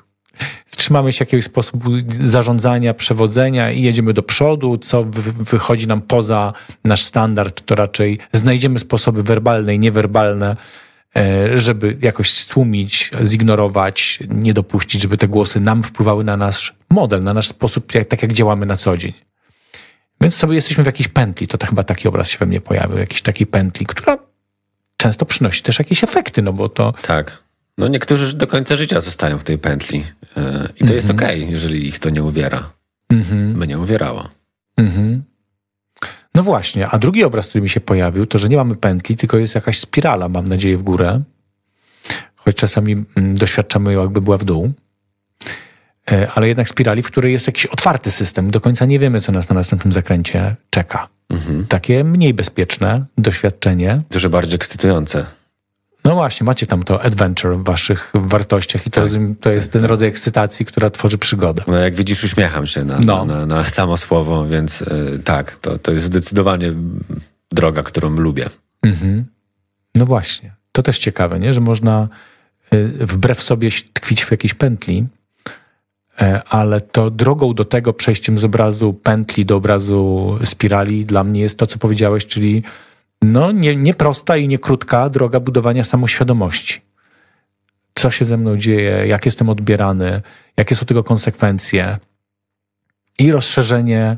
Trzymamy się jakiegoś sposobu zarządzania, przewodzenia i jedziemy do przodu. Co wychodzi nam poza nasz standard, to raczej znajdziemy sposoby werbalne i niewerbalne, żeby jakoś stłumić, zignorować, nie dopuścić, żeby te głosy nam wpływały na nasz model, na nasz sposób, jak, tak jak działamy na co dzień. Więc sobie jesteśmy w jakiejś pętli, to, to chyba taki obraz się we mnie pojawił, jakiejś takiej pętli, która często przynosi też jakieś efekty, no bo to... Tak. No niektórzy do końca życia zostają w tej pętli yy, i to mm -hmm. jest okej, okay, jeżeli ich to nie uwiera. Mm -hmm. Mnie uwierało. Mm -hmm. No właśnie, a drugi obraz, który mi się pojawił, to że nie mamy pętli, tylko jest jakaś spirala, mam nadzieję, w górę. Choć czasami mm, doświadczamy ją, jakby była w dół. E, ale jednak spirali, w której jest jakiś otwarty system. Do końca nie wiemy, co nas na następnym zakręcie czeka. Mhm. Takie mniej bezpieczne doświadczenie. Dużo bardziej ekscytujące. No właśnie, macie tam to adventure w waszych wartościach i to, tak, to tak, jest ten tak. rodzaj ekscytacji, która tworzy przygodę. No jak widzisz, uśmiecham się na, no. na, na, samo słowo, więc yy, tak, to, to jest zdecydowanie droga, którą lubię. Mhm. No właśnie, to też ciekawe, nie? że można yy, wbrew sobie tkwić w jakiejś pętli, yy, ale to drogą do tego, przejściem z obrazu pętli do obrazu spirali dla mnie jest to, co powiedziałeś, czyli no, nie, nie prosta i nie krótka droga budowania samoświadomości. Co się ze mną dzieje, jak jestem odbierany, jakie są tego konsekwencje i rozszerzenie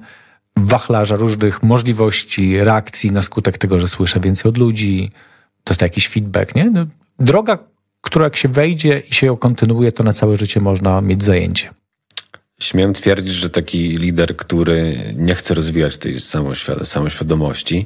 wachlarza różnych możliwości, reakcji na skutek tego, że słyszę więcej od ludzi, jest jakiś feedback, nie? No, droga, która jak się wejdzie i się ją kontynuuje, to na całe życie można mieć zajęcie. Śmiem twierdzić, że taki lider, który nie chce rozwijać tej samoświadomości,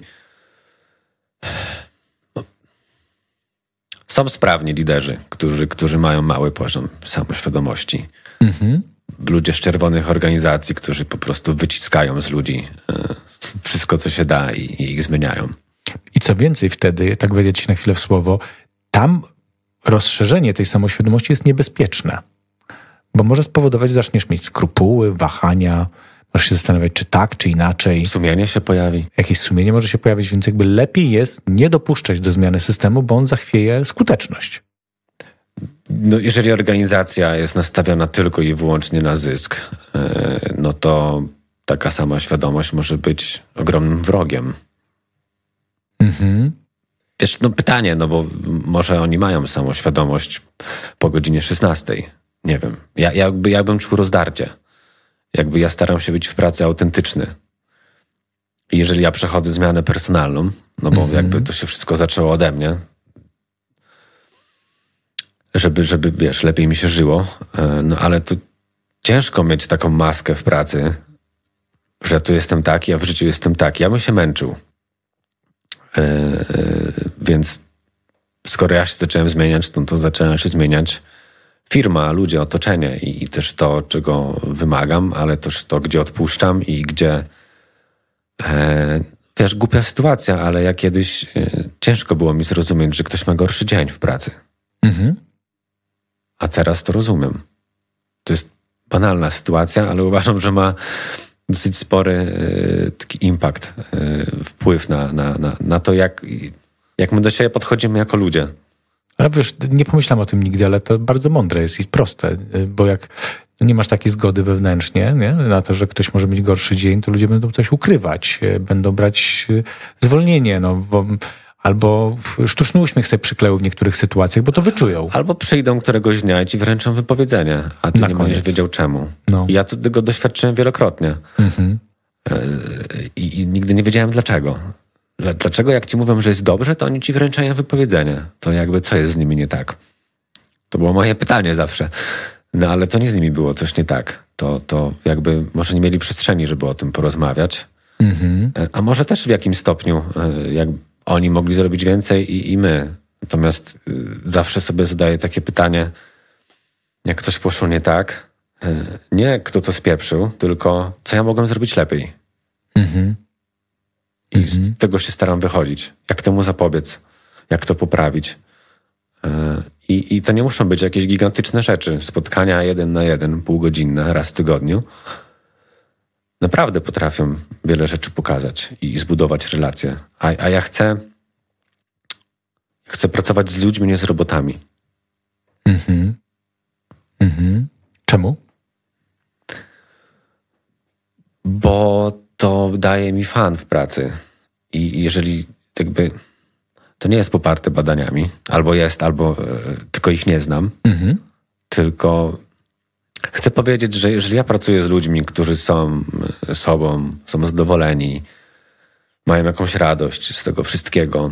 są sprawni liderzy, którzy, którzy mają mały poziom samoświadomości. Mhm. Ludzie z czerwonych organizacji, którzy po prostu wyciskają z ludzi e, wszystko, co się da i, i ich zmieniają. I co więcej wtedy, tak wejdę ci na chwilę w słowo, tam rozszerzenie tej samoświadomości jest niebezpieczne. Bo może spowodować, że zaczniesz mieć skrupuły, wahania, Możesz się zastanawiać, czy tak, czy inaczej. Sumienie się pojawi. Jakieś sumienie może się pojawić, więc jakby lepiej jest nie dopuszczać do zmiany systemu, bo on zachwieje skuteczność. No, jeżeli organizacja jest nastawiona tylko i wyłącznie na zysk, e, no to taka sama świadomość może być ogromnym wrogiem. Mhm. Wiesz, no pytanie, no bo może oni mają samą świadomość po godzinie 16. Nie wiem. Ja, jakby, jakbym czuł rozdarcie. Jakby ja staram się być w pracy autentyczny. I jeżeli ja przechodzę zmianę personalną, no bo mhm. jakby to się wszystko zaczęło ode mnie, żeby, żeby, wiesz, lepiej mi się żyło, e, no ale to ciężko mieć taką maskę w pracy, że tu jestem taki, a w życiu jestem taki. Ja bym się męczył. E, więc skoro ja się zacząłem zmieniać, to, to zaczęła się zmieniać firma, ludzie, otoczenie i, też to, czego wymagam, ale też to, gdzie odpuszczam i gdzie e, wiesz, głupia sytuacja, ale ja kiedyś e, ciężko było mi zrozumieć, że ktoś ma gorszy dzień w pracy. Mhm. A teraz to rozumiem. To jest banalna sytuacja, ale uważam, że ma dosyć spory e, taki impact, e, wpływ na, na, na, na to, jak, jak my do siebie podchodzimy jako ludzie. Ale wiesz, nie pomyślałem o tym nigdy, ale to bardzo mądre jest i proste, bo jak nie masz takiej zgody wewnętrznie nie? na to, że ktoś może mieć gorszy dzień, to ludzie będą coś ukrywać, będą brać zwolnienie, no, albo sztuczny uśmiech sobie przykleją w niektórych sytuacjach, bo to wyczują. Albo przyjdą któregoś dnia i ci wręczą wypowiedzenie, a ty na nie będziesz wiedział czemu. No. Ja tego doświadczyłem wielokrotnie. Mhm. I, I nigdy nie wiedziałem dlaczego. Dlaczego jak ci mówią, że jest dobrze, to oni ci wręczają wypowiedzenie? To jakby co jest z nimi nie tak? To było moje pytanie zawsze. No ale to nie z nimi było coś nie tak. To, to jakby może nie mieli przestrzeni, żeby o tym porozmawiać. Mhm. E, a może też w jakimś stopniu, e, jak oni mogli zrobić więcej i, i my. Natomiast y, zawsze sobie zadaję takie pytanie, jak coś poszło nie tak, e, nie kto to spieprzył, tylko co ja mogłem zrobić lepiej. Mhm. I mhm. z tego się staram wychodzić. Jak temu zapobiec? Jak to poprawić? E, I, I to nie muszą być jakieś gigantyczne rzeczy. Spotkania jeden na jeden, półgodzinne, raz w tygodniu. Naprawdę potrafią wiele rzeczy pokazać i zbudować relacje. A, a ja chcę, chcę pracować z ludźmi, nie z robotami. Mhm. Mhm. Czemu? Bo to daje mi fan w pracy. I jeżeli jakby to nie jest poparte badaniami, albo jest, albo e, tylko ich nie znam, mhm. tylko chcę powiedzieć, że jeżeli ja pracuję z ludźmi, którzy są e, sobą, są zadowoleni, mają jakąś radość z tego wszystkiego.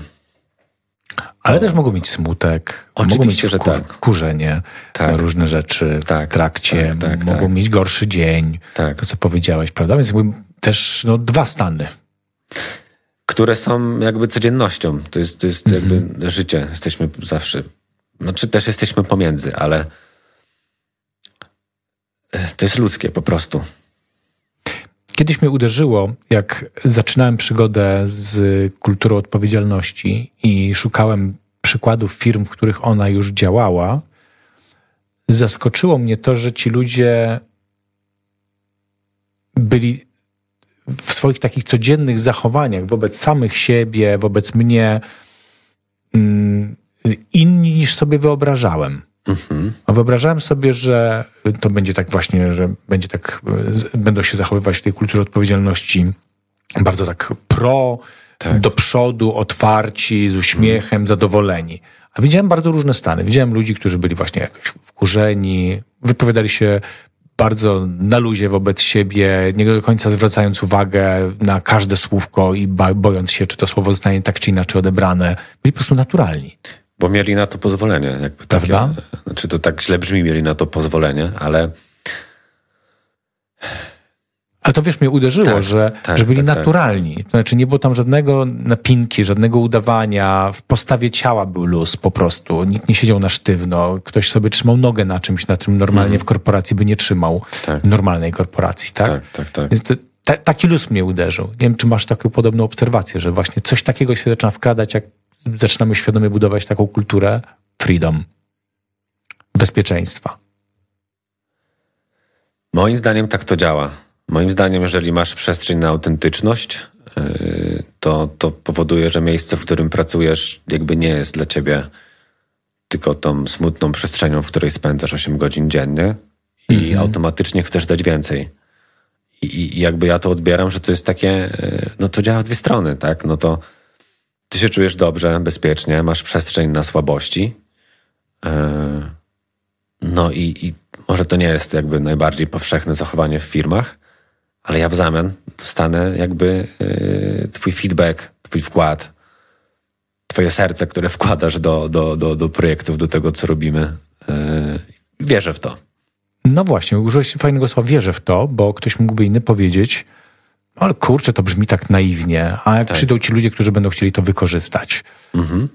Ale też mogą mieć smutek, Oczywiście, mogą mieć że tak. kurzenie tak. na różne rzeczy tak. w trakcie, tak, tak, mogą tak. mieć gorszy dzień, tak. to co powiedziałeś, prawda? Więc też no, dwa stany. Które są jakby codziennością. To jest, to jest jakby mhm. życie. Jesteśmy zawsze, znaczy też jesteśmy pomiędzy, ale e, to jest ludzkie po prostu. Kiedyś mnie uderzyło, jak zaczynałem przygodę z kulturą odpowiedzialności i szukałem przykładów firm, w których ona już działała. Zaskoczyło mnie to, że ci ludzie byli w swoich takich codziennych zachowaniach wobec samych siebie, wobec mnie mm, inni niż sobie wyobrażałem. Mhm. Wyobrażałem sobie, że to będzie tak właśnie, że będzie tak, będą się zachowywać w tej kulturze odpowiedzialności bardzo tak pro, tak. do przodu, otwarci, z uśmiechem, mhm. zadowoleni. A widziałem bardzo różne stany. Widziałem ludzi, którzy byli właśnie jakoś wkurzeni, wypowiadali się bardzo na luzie wobec siebie, nie do końca zwracając uwagę na każde słówko i bojąc się, czy to słowo zostanie tak czy inaczej odebrane. Byli po prostu naturalni. Bo mieli na to pozwolenie. Jakby Prawda? Takie, znaczy to tak źle brzmi, mieli na to pozwolenie, ale ale to wiesz, mnie uderzyło, tak, że, tak, że byli tak, tak. naturalni. To znaczy nie było tam żadnego napinki, żadnego udawania. W postawie ciała był luz po prostu. Nikt nie siedział na sztywno. Ktoś sobie trzymał nogę na czymś, na czym normalnie mm. w korporacji by nie trzymał. Tak. Normalnej korporacji, tak? Tak, tak, tak. Więc to, ta, taki luz mnie uderzył. Nie wiem, czy masz taką podobną obserwację, że właśnie coś takiego się zaczyna wkradać, jak zaczynamy świadomie budować taką kulturę freedom, bezpieczeństwa. Moim zdaniem tak to działa. Moim zdaniem, jeżeli masz przestrzeń na autentyczność, yy, to, to powoduje, że miejsce, w którym pracujesz, jakby nie jest dla ciebie tylko tą smutną przestrzenią, w której spędzasz 8 godzin dziennie i mhm. automatycznie chcesz dać więcej. I, I, jakby ja to odbieram, że to jest takie, yy, no to działa w dwie strony, tak? No to ty się czujesz dobrze, bezpiecznie, masz przestrzeń na słabości. E, no i, i może to nie jest jakby najbardziej powszechne zachowanie w firmach, ale ja w zamian dostanę jakby e, twój feedback, twój wkład, twoje serce, które wkładasz do, do, do, do projektów, do tego, co robimy. E, wierzę w to. No właśnie, użyłeś fajnego słowa, wierzę w to, bo ktoś mógłby inny powiedzieć, ale kurczę, to brzmi tak naiwnie. A jak tak. przyjdą ci ludzie, którzy będą chcieli to wykorzystać, mhm.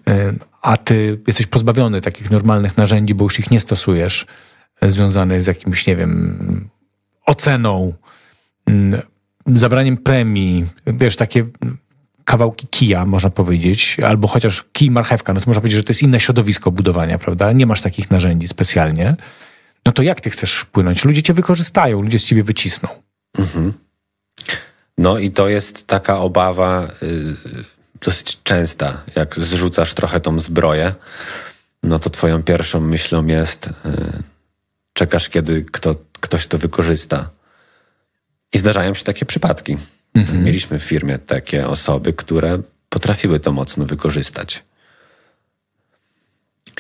a ty jesteś pozbawiony takich normalnych narzędzi, bo już ich nie stosujesz, e, związanych z jakimś, nie wiem, oceną, zabraniem premii, wiesz, takie kawałki kija, można powiedzieć, albo chociaż kij marchewka, no to można powiedzieć, że to jest inne środowisko budowania, prawda? Nie masz takich narzędzi specjalnie. No to jak ty chcesz wpłynąć? Ludzie cię wykorzystają, ludzie z ciebie wycisną. Mhm. No i to jest taka obawa y, dosyć częsta. Jak zrzucasz trochę tą zbroję, no to twoją pierwszą myślą jest, y, czekasz, kiedy kto, ktoś to wykorzysta. I zdarzają się takie przypadki. Mhm. Mieliśmy w firmie takie osoby, które potrafiły to mocno wykorzystać.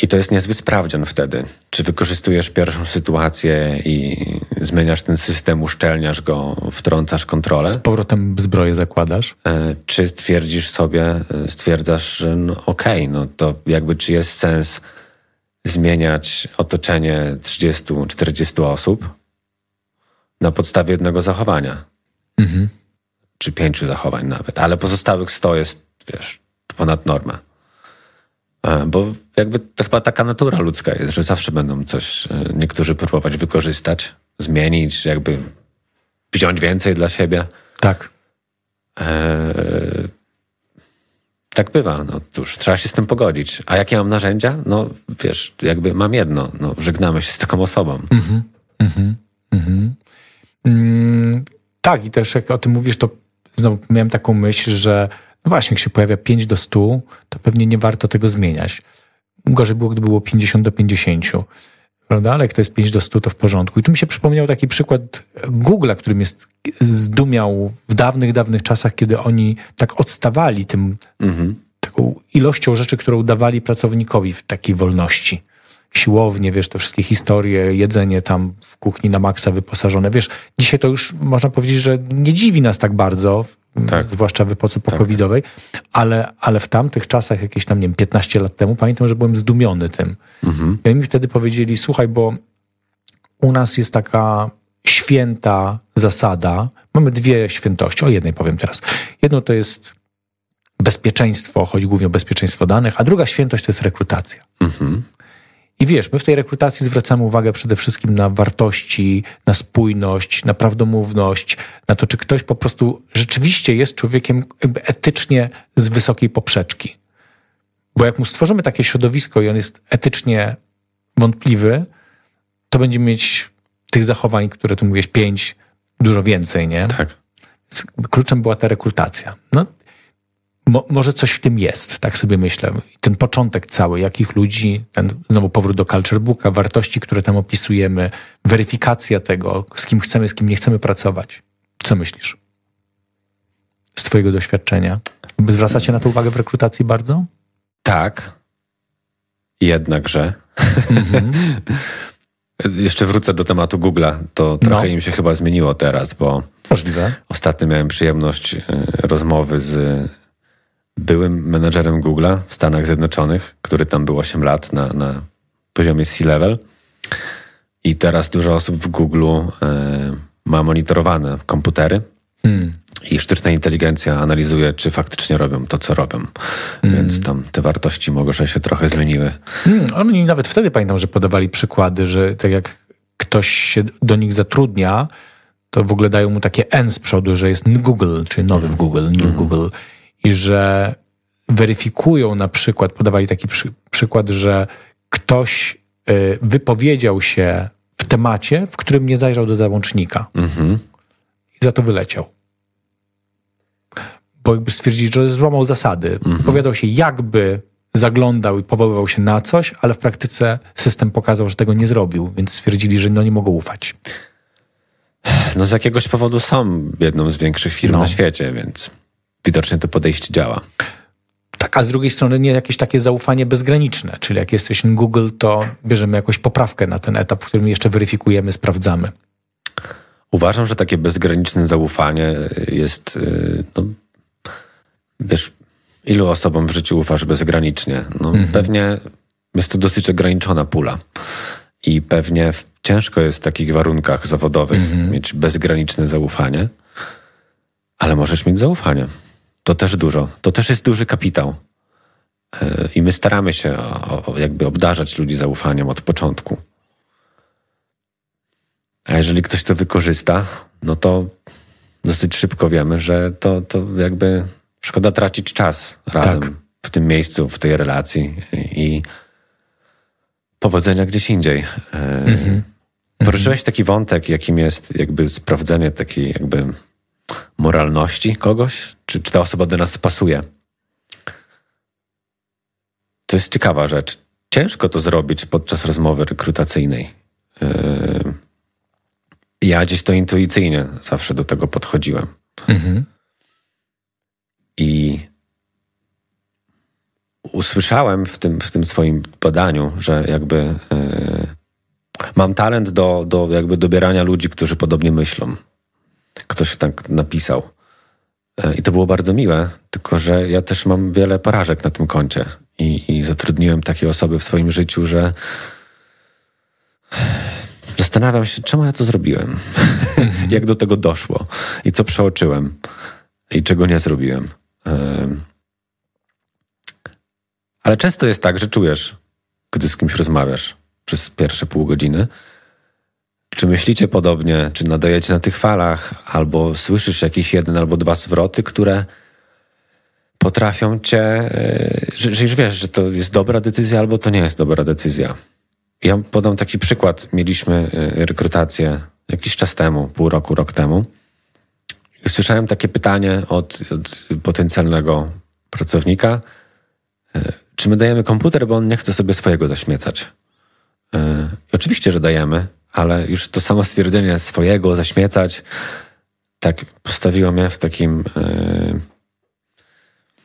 I to jest niezły sprawdzian wtedy. Czy wykorzystujesz pierwszą sytuację i zmieniasz ten system, uszczelniasz go, wtrącasz kontrolę? Z powrotem zbroję zakładasz? E, czy twierdzisz sobie, e, stwierdzasz, że no okej, okay, no to jakby czy jest sens zmieniać otoczenie 30-40 osób na podstawie jednego zachowania? Mhm. Czy pięciu zachowań nawet, ale pozostałych 100 jest, wiesz, ponad normę. E, bo jakby to chyba taka natura ludzka jest, że zawsze będą coś e, niektórzy próbować wykorzystać, zmienić, jakby wziąć więcej dla siebie. Tak. Eee, tak bywa. No cóż, trzeba się z tym pogodzić. A jakie mam narzędzia? No wiesz, jakby mam jedno. No, żegnamy się z taką osobą. Mhm, mhm, mhm. Mm, tak, i też jak o tym mówisz, to znowu miałem taką myśl, że no właśnie, jak się pojawia 5 do 100, to pewnie nie warto tego zmieniać. Gorzej było, gdyby było 50 do 50. Prawda? Ale jak to jest 5 do 100, to w porządku. I tu mi się przypomniał taki przykład Google'a, którym jest zdumiał w dawnych, dawnych czasach, kiedy oni tak odstawali tym, mhm. taką ilością rzeczy, którą dawali pracownikowi w takiej wolności siłownie, wiesz, te wszystkie historie, jedzenie tam w kuchni na maksa wyposażone. Wiesz, dzisiaj to już można powiedzieć, że nie dziwi nas tak bardzo, tak. zwłaszcza w epoce tak. pokowidowej, tak. ale, ale w tamtych czasach, jakieś tam, nie wiem, 15 lat temu, pamiętam, że byłem zdumiony tym. Mhm. I oni mi wtedy powiedzieli, słuchaj, bo u nas jest taka święta zasada, mamy dwie świętości, o jednej powiem teraz. Jedno to jest bezpieczeństwo, chodzi głównie o bezpieczeństwo danych, a druga świętość to jest rekrutacja. Mhm. I wiesz, my w tej rekrutacji zwracamy uwagę przede wszystkim na wartości, na spójność, na prawdomówność, na to, czy ktoś po prostu rzeczywiście jest człowiekiem etycznie z wysokiej poprzeczki. Bo jak mu stworzymy takie środowisko i on jest etycznie wątpliwy, to będzie mieć tych zachowań, które tu mówisz, pięć, dużo więcej, nie? Tak. Kluczem była ta rekrutacja. No, Mo, może coś w tym jest, tak sobie myślę. Ten początek cały, jakich ludzi, ten znowu powrót do Culture Booka, wartości, które tam opisujemy, weryfikacja tego, z kim chcemy, z kim nie chcemy pracować. Co myślisz? Z Twojego doświadczenia. Zwracacie na to uwagę w rekrutacji bardzo? Tak. Jednakże. Mm-hmm. Jeszcze wrócę do tematu Google'a. To trochę no. im się chyba zmieniło teraz, bo Możliwe. ostatnio miałem przyjemność y, rozmowy z byłym menedżerem Google'a w Stanach Zjednoczonych, który tam był 8 lat na, na poziomie C-level. I teraz dużo osób w Google'u e, ma monitorowane komputery hmm. i sztuczna inteligencja analizuje, czy faktycznie robią to, co robią. Hmm. Więc tam te wartości może się trochę zmieniły. Hmm. Oni nawet wtedy pamiętam, że podawali przykłady, że tak jak ktoś się do nich zatrudnia, to w ogóle dają mu takie N z przodu, że jest Google, czyli nowy w Google, new hmm. Google i że weryfikują na przykład, podawali taki przy, przykład, że ktoś y, wypowiedział się w temacie, w którym nie zajrzał do załącznika mhm. i za to wyleciał. Bo jakby stwierdzili, że złamał zasady. Mhm. Powiadał się jakby zaglądał i powoływał się na coś, ale w praktyce system pokazał, że tego nie zrobił, więc stwierdzili, że no nie mogą ufać. No z jakiegoś powodu są jedną z większych firm no. na świecie, więc widocznie to podejście działa. Tak, a z drugiej strony nie jakieś takie zaufanie bezgraniczne, czyli jak jesteś Google, to bierzemy jakąś poprawkę na ten etap, w którym jeszcze weryfikujemy, sprawdzamy. Uważam, że takie bezgraniczne zaufanie jest, y, no, wiesz, ilu osobom w życiu ufasz bezgranicznie? No, mhm. Pewnie jest to dosyć ograniczona pula i pewnie ciężko jest w takich warunkach zawodowych mhm. mieć bezgraniczne zaufanie, ale możesz mieć zaufanie. To też dużo. To też jest duży kapitał. Y, I my staramy się jakby obdarzać ludzi zaufaniem od początku. A jeżeli ktoś to wykorzysta, no to dosyć szybko wiemy, że to, to jakby szkoda tracić czas razem tak. w tym miejscu, w tej relacji i powodzenia gdzieś indziej. Mhm. Poruszyłeś taki wątek, jakim jest jakby sprawdzenie takiej jakby moralności kogoś, czy, czy ta osoba do nas pasuje. To jest ciekawa rzecz. Ciężko to zrobić podczas rozmowy rekrutacyjnej. Yy, ja gdzieś to intuicyjnie zawsze do tego podchodziłem. Mhm. I usłyszałem w tym, w tym swoim badaniu, że jakby yy, mam talent do, do jakby dobierania ludzi, którzy podobnie myślą. Ktoś tak napisał. Yy, I to było bardzo miłe, tylko że ja też mam wiele porażek na tym koncie. I, i zatrudniłem takie osoby w swoim życiu, że Zastanawiam się, czemu ja to zrobiłem? Jak do tego doszło? I co przeoczyłem? I czego nie zrobiłem? Ale często jest tak, że czujesz, gdy z kimś rozmawiasz przez pierwsze pół godziny, czy myślicie podobnie, czy nadajecie na tych falach, albo słyszysz jakieś jeden albo dwa zwroty, które potrafią cię, e, że, że już wiesz, że to jest dobra decyzja, albo to nie jest dobra decyzja. Ja podam taki przykład. Mieliśmy y, rekrutację jakiś czas temu, pół roku, rok temu. Słyszałem takie pytanie od, od potencjalnego pracownika, y, czy my dajemy komputer, bo on nie chce sobie swojego zaśmiecać. I oczywiście, że dajemy, ale już to samo stwierdzenie swojego zaśmiecać, tak postawiło mnie w takim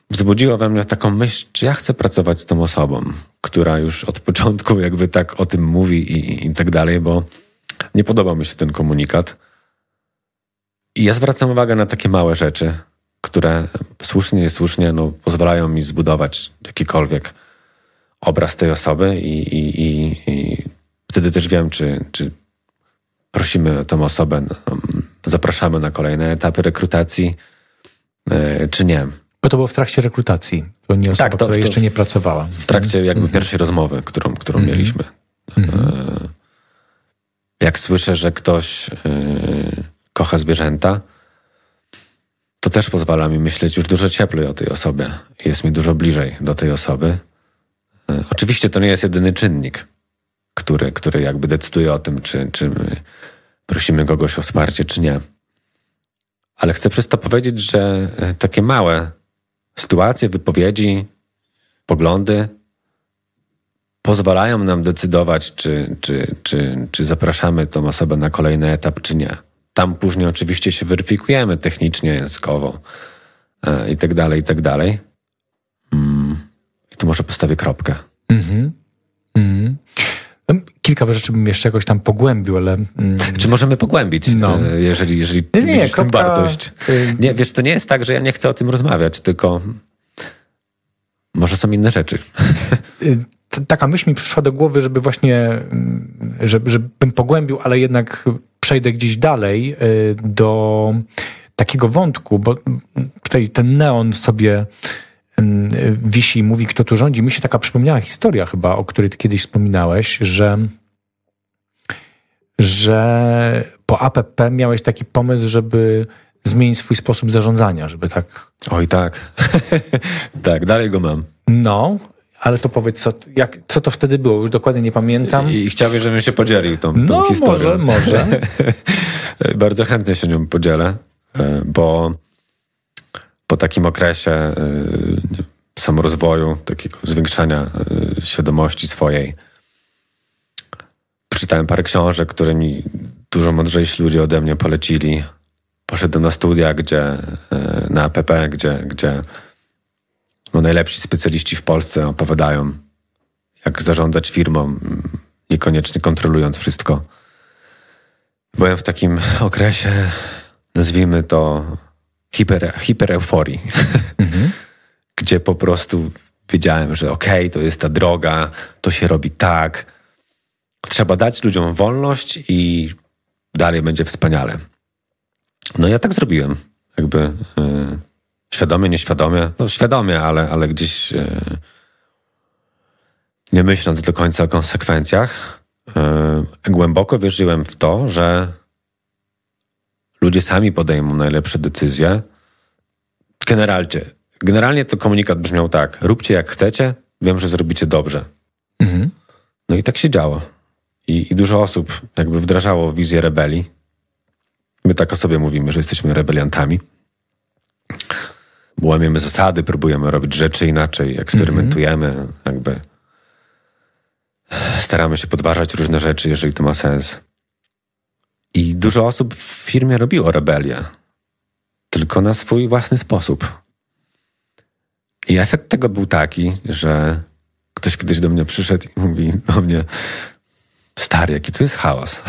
wzbudziło we mnie taką myśl, czy ja chcę pracować z tą osobą, która już od początku jakby tak o tym mówi i, i tak dalej, bo nie podoba mi się ten komunikat. I ja zwracam uwagę na takie małe rzeczy, które słusznie, niesłusznie no, pozwalają mi zbudować jakikolwiek obraz tej osoby i, i, i, i wtedy też wiem, czy, czy prosimy tę osobę, no, zapraszamy na kolejne etapy rekrutacji, e, czy nie. Bo to było w trakcie rekrutacji. To nie osoba, tak, to, która to jeszcze nie pracowała. W trakcie jakby mhm. pierwszej rozmowy, którą, którą mhm. mieliśmy. Mhm. E, jak słyszę, że ktoś e, kocha zwierzęta, to też pozwala mi myśleć już dużo cieplej o tej osobie. Jest mi dużo bliżej do tej osoby. Oczywiście to nie jest jedyny czynnik, który, który jakby decyduje o tym, czy, czy prosimy kogoś o wsparcie, czy nie. Ale chcę przez to powiedzieć, że takie małe sytuacje, wypowiedzi, poglądy pozwalają nam decydować, czy, czy, czy, czy zapraszamy tą osobę na kolejny etap, czy nie. Tam później oczywiście się weryfikujemy technicznie, językowo e, i tak dalej, i tak dalej. Mm. I tu może postawię kropkę. Mhm. Mhm. Kilka rzeczy bym jeszcze jakoś tam pogłębił, ale... Mm, Czy możemy pogłębić, no. E, jeżeli, jeżeli nie, nie, widzisz kropka... wartość? Y- nie, wiesz, to nie jest tak, że ja nie chcę o tym rozmawiać, tylko może są inne rzeczy. Y, taka myśl mi przyszła do głowy, żeby właśnie, mm, żeby, żebym pogłębił, ale jednak przejdę gdzieś dalej y, do takiego wątku, bo tutaj ten neon sobie wisi i mówi, kto tu rządzi. Mi się taka przypomniała historia chyba, o której kiedyś wspominałeś, że że po APP miałeś taki pomysł, żeby zmienić swój sposób zarządzania, żeby tak... Oj tak, tak, dalej go mam. No, ale to powiedz, co, jak, co to wtedy było? Już dokładnie nie pamiętam. I, i chciałbym, żebym się podzielił tą, tą no, historią. może, może. Bardzo chętnie się nią podzielę, e, bo po takim okresie e, samorozwoju, takiego zwiększania e, świadomości swojej, przeczytałem parę książek, które mi dużo mądrzejsi ludzie ode mnie polecili. Poszedłem na studia, gdzie, e, na APP, gdzie, gdzie no, najlepsi specjaliści w Polsce opowiadają, jak zarządzać firmą, niekoniecznie kontrolując wszystko. Byłem w takim okresie, nazwijmy to hiper, hipereuforii, mhm. gdzie po prostu wiedziałem, że okej, okay, to jest ta droga, to się robi tak. Trzeba dać ludziom wolność i dalej będzie wspaniale. No ja tak zrobiłem. Jakby yy, świadomie, nieświadomie. No świadomie, ale, ale gdzieś yy, nie myśląc do końca o konsekwencjach. Yy, głęboko wierzyłem w to, że ludzie sami podejmą najlepsze decyzje. Generalnie, generalnie to komunikat brzmiał tak: róbcie jak chcecie, wiem, że zrobicie dobrze. Mhm. No i tak się działo. I, I, dużo osób jakby wdrażało wizję rebelii. My tak o sobie mówimy, że jesteśmy rebeliantami. Łamiemy zasady, próbujemy robić rzeczy inaczej, eksperymentujemy, -hmm. jakby staramy się podważać różne rzeczy, jeżeli to ma sens. I dużo osób w firmie robiło rebelię, tylko na swój własny sposób. I efekt tego był taki, że ktoś kiedyś do mnie przyszedł i mówi do mnie, stary, jaki to jest chaos.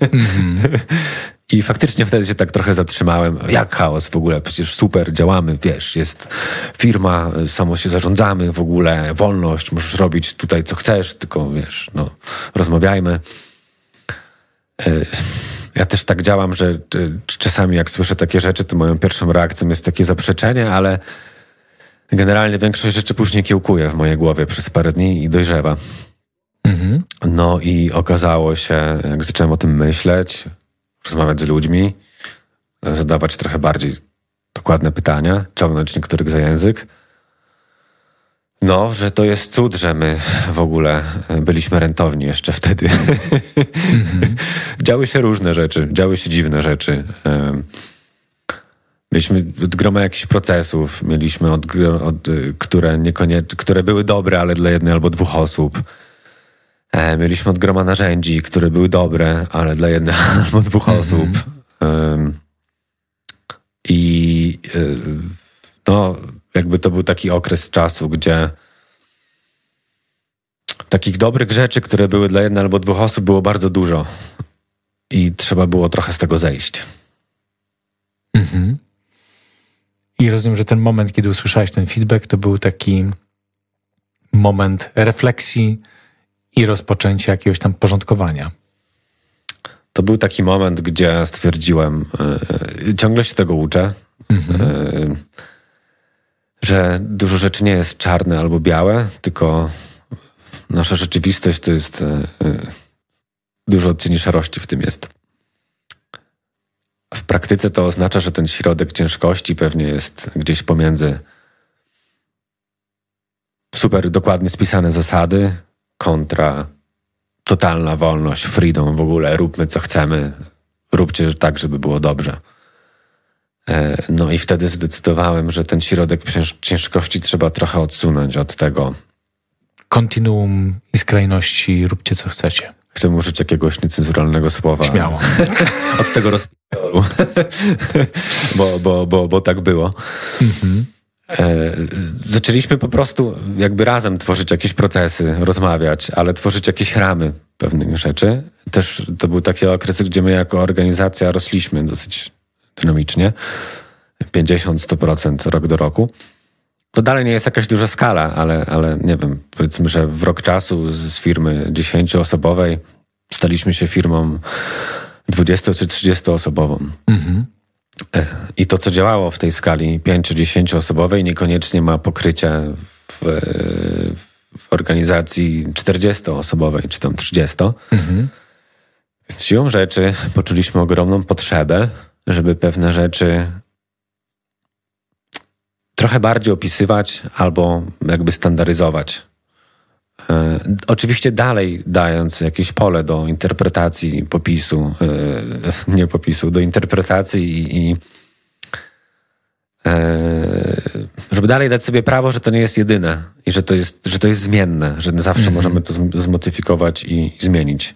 Mm -hmm. I faktycznie wtedy się tak trochę zatrzymałem. Jak chaos w ogóle? Przecież super, działamy, wiesz, jest firma, samo się zarządzamy w ogóle, wolność, możesz robić tutaj co chcesz, tylko wiesz, no, rozmawiajmy. E, ja też tak działam, że czasami jak słyszę takie rzeczy, to moją pierwszą reakcją jest takie zaprzeczenie, ale generalnie większość rzeczy później kiełkuje w mojej głowie przez parę dni i dojrzewa. Mhm. No i okazało się, jak zacząłem o tym myśleć, rozmawiać z ludźmi, zadawać trochę bardziej dokładne pytania, ciągnąć niektórych za język. No, że to jest cud, że my w ogóle byliśmy rentowni jeszcze wtedy. Mm-hmm. działy się różne rzeczy, działy się dziwne rzeczy. Mieliśmy od groma jakichś procesów, mieliśmy od, od które, niekoniecznie, które były dobre, ale dla jednej albo dwóch osób. E, mieliśmy od groma narzędzi, które były dobre, ale dla jednej albo dwóch mm -hmm. osób. I e, no, jakby to był taki okres czasu, gdzie takich dobrych rzeczy, które były dla jednej albo dwóch osób, było bardzo dużo. I trzeba było trochę z tego zejść. Mhm. I rozumiem, że ten moment, kiedy usłyszałeś ten feedback, to był taki moment refleksji, i rozpoczęcie jakiegoś tam porządkowania. To był taki moment, gdzie stwierdziłem, yy, ciągle się tego uczę, mhm. yy, że dużo rzeczy nie jest czarne albo białe, tylko nasza rzeczywistość to jest yy, dużo odcieni szarości w tym jest. W praktyce to oznacza, że ten środek ciężkości pewnie jest gdzieś pomiędzy super dokładnie spisane zasady, kontra totalna wolność, freedom w ogóle, róbmy co chcemy, róbcie tak, żeby było dobrze. E, no i wtedy zdecydowałem, że ten środek ciężkości trzeba trochę odsunąć od tego. Kontinuum i skrajności, róbcie co chcecie. Chcę użyć jakiegoś niecenzuralnego słowa. Śmiało. od tego rozpierdolu. bo, bo, bo, bo tak było. Mhm. E, zaczęliśmy po prostu jakby razem tworzyć jakieś procesy, rozmawiać, ale tworzyć jakieś ramy pewnych rzeczy. Też to był taki okres, gdzie my jako organizacja rośliśmy dosyć dynamicznie. 50-100% rok do roku. To dalej nie jest jakaś duża skala, ale, ale nie wiem, powiedzmy, że w rok czasu z firmy 10-osobowej staliśmy się firmą 20 czy 30 osobową. Mhm. I to, co działało w tej skali 5-10 osobowej, niekoniecznie ma pokrycie w, w organizacji 40-osobowej, czy tam 30. Mhm. Więc siłą rzeczy poczuliśmy ogromną potrzebę, żeby pewne rzeczy trochę bardziej opisywać albo jakby standaryzować. E, oczywiście dalej dając jakieś pole do interpretacji popisu, e, nie popisu, do interpretacji i, i e, żeby dalej dać sobie prawo, że to nie jest jedyne i że to jest, że to jest zmienne, że zawsze mhm. możemy to zmodyfikować i, i zmienić.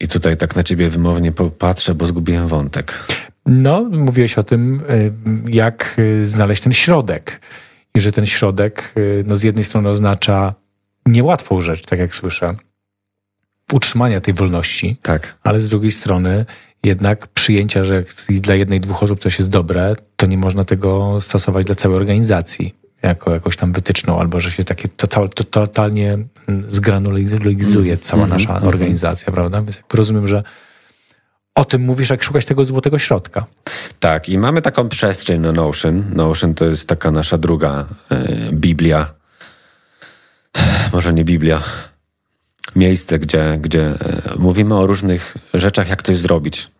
I tutaj tak na ciebie wymownie popatrzę, bo zgubiłem wątek. No, mówiłeś o tym, y, jak y, znaleźć ten środek. I że ten środek y, no, z jednej strony oznacza niełatwą rzecz, tak jak słyszę, utrzymania tej wolności, Tak. ale z drugiej strony jednak przyjęcia, że jak dla jednej, dwóch osób coś jest dobre, to nie można tego stosować dla całej organizacji jako jakąś tam wytyczną, albo że się takie to, to, to totalnie mm, zgranulizuje cała Mhm, nasza mhm. organizacja, prawda? Więc rozumiem, że o tym mówisz, jak szukać tego złotego środka. Tak, i mamy taką przestrzeń na Notion. Notion to jest taka nasza druga e, Biblia. Może nie Biblia. Miejsce, gdzie, gdzie e, mówimy o różnych rzeczach, jak coś zrobić.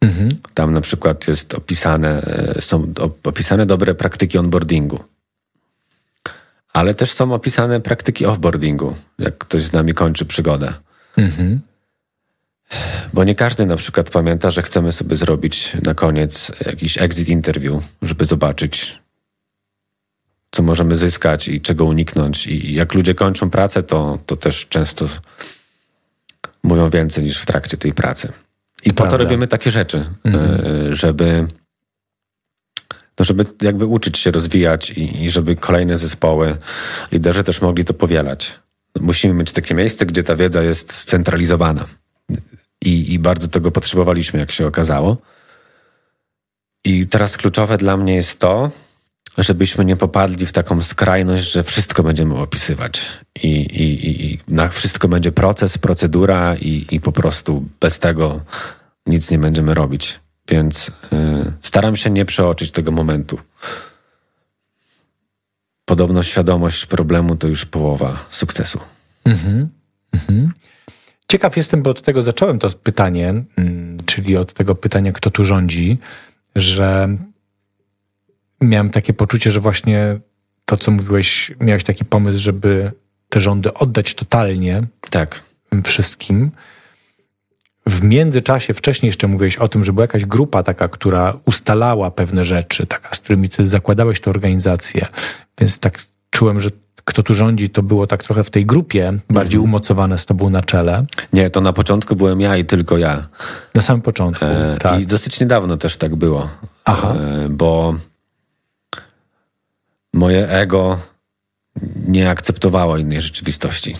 Mhm. Tam na przykład jest opisane, e, są op- opisane dobre praktyki onboardingu. Ale też są opisane praktyki offboardingu, jak ktoś z nami kończy przygodę. Mhm. Bo nie każdy na przykład pamięta, że chcemy sobie zrobić na koniec jakiś exit interview, żeby zobaczyć, co możemy zyskać i czego uniknąć. I jak ludzie kończą pracę, to, to też często mówią więcej niż w trakcie tej pracy. I po to robimy takie rzeczy, e, żeby, no żeby jakby uczyć się rozwijać i, i żeby kolejne zespoły, liderzy też mogli to powielać. Musimy mieć takie miejsce, gdzie ta wiedza jest scentralizowana. I, I bardzo tego potrzebowaliśmy, jak się okazało. I teraz kluczowe dla mnie jest to, żebyśmy nie popadli w taką skrajność, że wszystko będziemy opisywać. I, i, i- na wszystko będzie proces, procedura i, i po prostu bez tego nic nie będziemy robić. Więc y, staram się nie przeoczyć tego momentu. Podobno świadomość problemu to już połowa sukcesu. Ciekaw jestem, bo od tego zacząłem to pytanie, mm, czyli od tego pytania, kto tu rządzi, że miałem takie poczucie, że właśnie to, co mówiłeś, miałeś taki pomysł, żeby te rządy oddać totalnie Tak. wszystkim. W międzyczasie wcześniej jeszcze mówiłeś o tym, że była jakaś grupa taka, która ustalała pewne rzeczy, taka, z którymi ty zakładałeś tę organizację, więc tak czułem, że kto tu rządzi, to było tak trochę w tej grupie bardziej umocowane z tobą na czele. Nie, to na początku byłem ja i tylko ja. Na samym początku, E, tak. I dosyć niedawno też tak było. Aha. E, bo moje ego nie akceptowało innej rzeczywistości.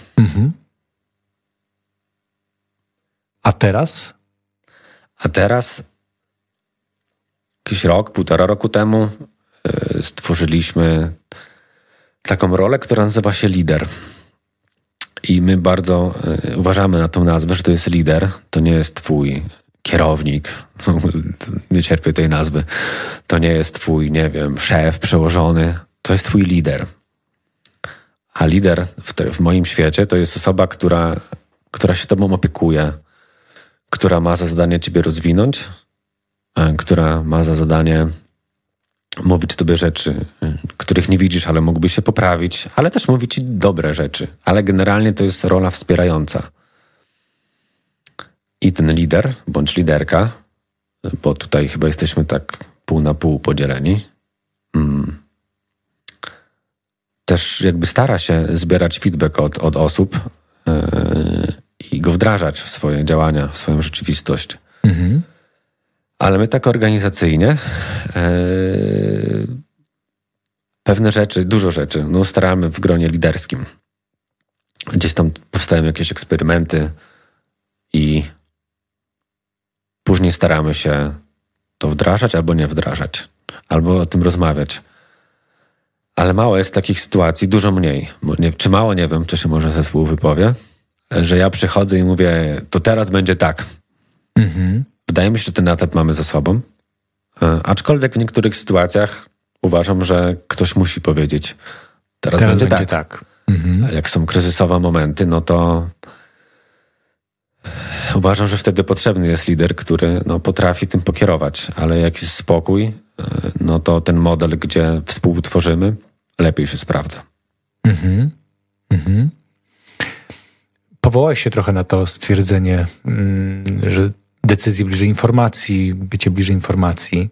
A teraz? A teraz, jakiś rok, półtora roku temu, e, stworzyliśmy taką rolę, która nazywa się lider. I my bardzo e, uważamy na tą nazwę, że to jest lider. To nie jest twój kierownik. Nie cierpię tej nazwy. To nie jest twój, nie wiem, szef, przełożony. To jest twój lider. A lider w, te, w moim świecie to jest osoba, która, która się tobą opiekuje, która ma za zadanie ciebie rozwinąć, e, która ma za zadanie mówić tobie rzeczy, e, których nie widzisz, ale mógłbyś się poprawić, ale też mówić ci dobre rzeczy. Ale generalnie to jest rola wspierająca. I ten lider, bądź liderka, bo tutaj chyba jesteśmy tak pół na pół podzieleni, mm, też jakby stara się zbierać feedback od, od osób yy, i go wdrażać w swoje działania, w swoją rzeczywistość. Ale my tak organizacyjnie yy, pewne rzeczy, dużo rzeczy, no staramy w gronie liderskim. Gdzieś tam powstają jakieś eksperymenty i później staramy się to wdrażać albo nie wdrażać, albo o tym rozmawiać. Ale mało jest takich sytuacji, dużo mniej. Nie, czy mało, nie wiem, to się może zespół wypowie, że ja przychodzę i mówię, to teraz będzie tak. Wydaje mi się, że ten etap mamy za sobą. E, Aczkolwiek w niektórych sytuacjach uważam, że ktoś musi powiedzieć, teraz, Teraz będzie, będzie tak. tak. A Jak są kryzysowe momenty, no to uważam, że wtedy potrzebny jest lider, który no, potrafi tym pokierować, ale jak jest spokój, e, no to ten model, gdzie współtworzymy, lepiej się sprawdza. Powołałeś się trochę na to stwierdzenie, mm, że decyzje bliżej informacji, bycie bliżej informacji.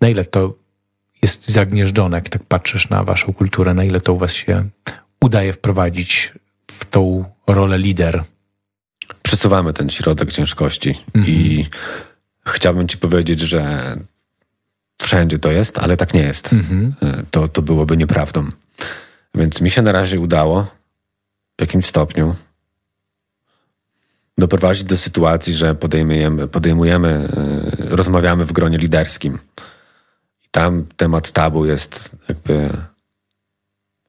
Na ile to jest zagnieżdżone, jak tak patrzysz na waszą kulturę, na ile to u was się udaje wprowadzić w tą rolę lider? Przesuwamy ten środek ciężkości i chciałbym ci powiedzieć, że wszędzie to jest, ale tak nie jest. Mhm. To, to byłoby nieprawdą. Więc mi się na razie udało jakimś stopniu doprowadzić do sytuacji, że podejmujemy, podejmujemy rozmawiamy w gronie liderskim. I tam temat tabu jest jakby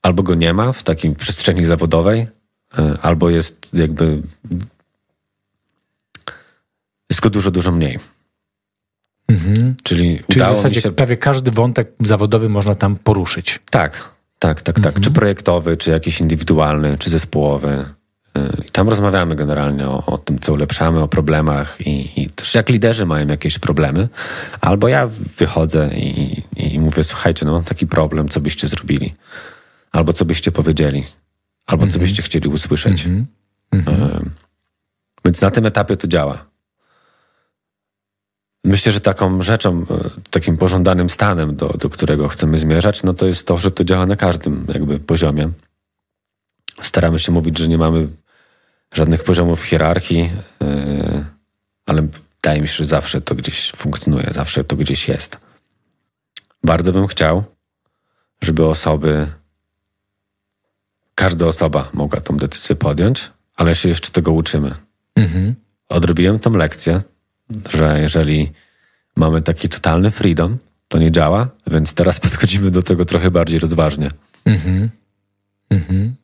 albo go nie ma w takiej przestrzeni zawodowej, albo jest jakby jest go dużo, dużo mniej. Mhm. Czyli, Czyli w zasadzie się... prawie każdy wątek zawodowy można tam poruszyć. Tak, tak, tak, tak. Mhm. Czy projektowy, czy jakiś indywidualny, czy zespołowy. Y, I tam rozmawiamy generalnie o, o tym, co ulepszamy, o problemach i, i, też jak liderzy mają jakieś problemy. Albo ja wychodzę i, i mówię, słuchajcie, no mam taki problem, co byście zrobili? Albo co byście powiedzieli? Albo co mhm. byście chcieli usłyszeć? Mhm. Więc na tym etapie to działa. Myślę, że taką rzeczą, e, takim pożądanym stanem, do, do którego chcemy zmierzać, no to jest to, że to działa na każdym jakby poziomie. Staramy się mówić, że nie mamy żadnych poziomów hierarchii, yy, ale wydaje mi się, że zawsze to gdzieś funkcjonuje, zawsze to gdzieś jest. Bardzo bym chciał, żeby osoby, każda osoba mogła tą decyzję podjąć, ale się jeszcze tego uczymy. Mhm. Odrobiłem tą lekcję, że jeżeli mamy taki totalny freedom, to nie działa, więc teraz podchodzimy do tego trochę bardziej rozważnie. Mhm. Mhm.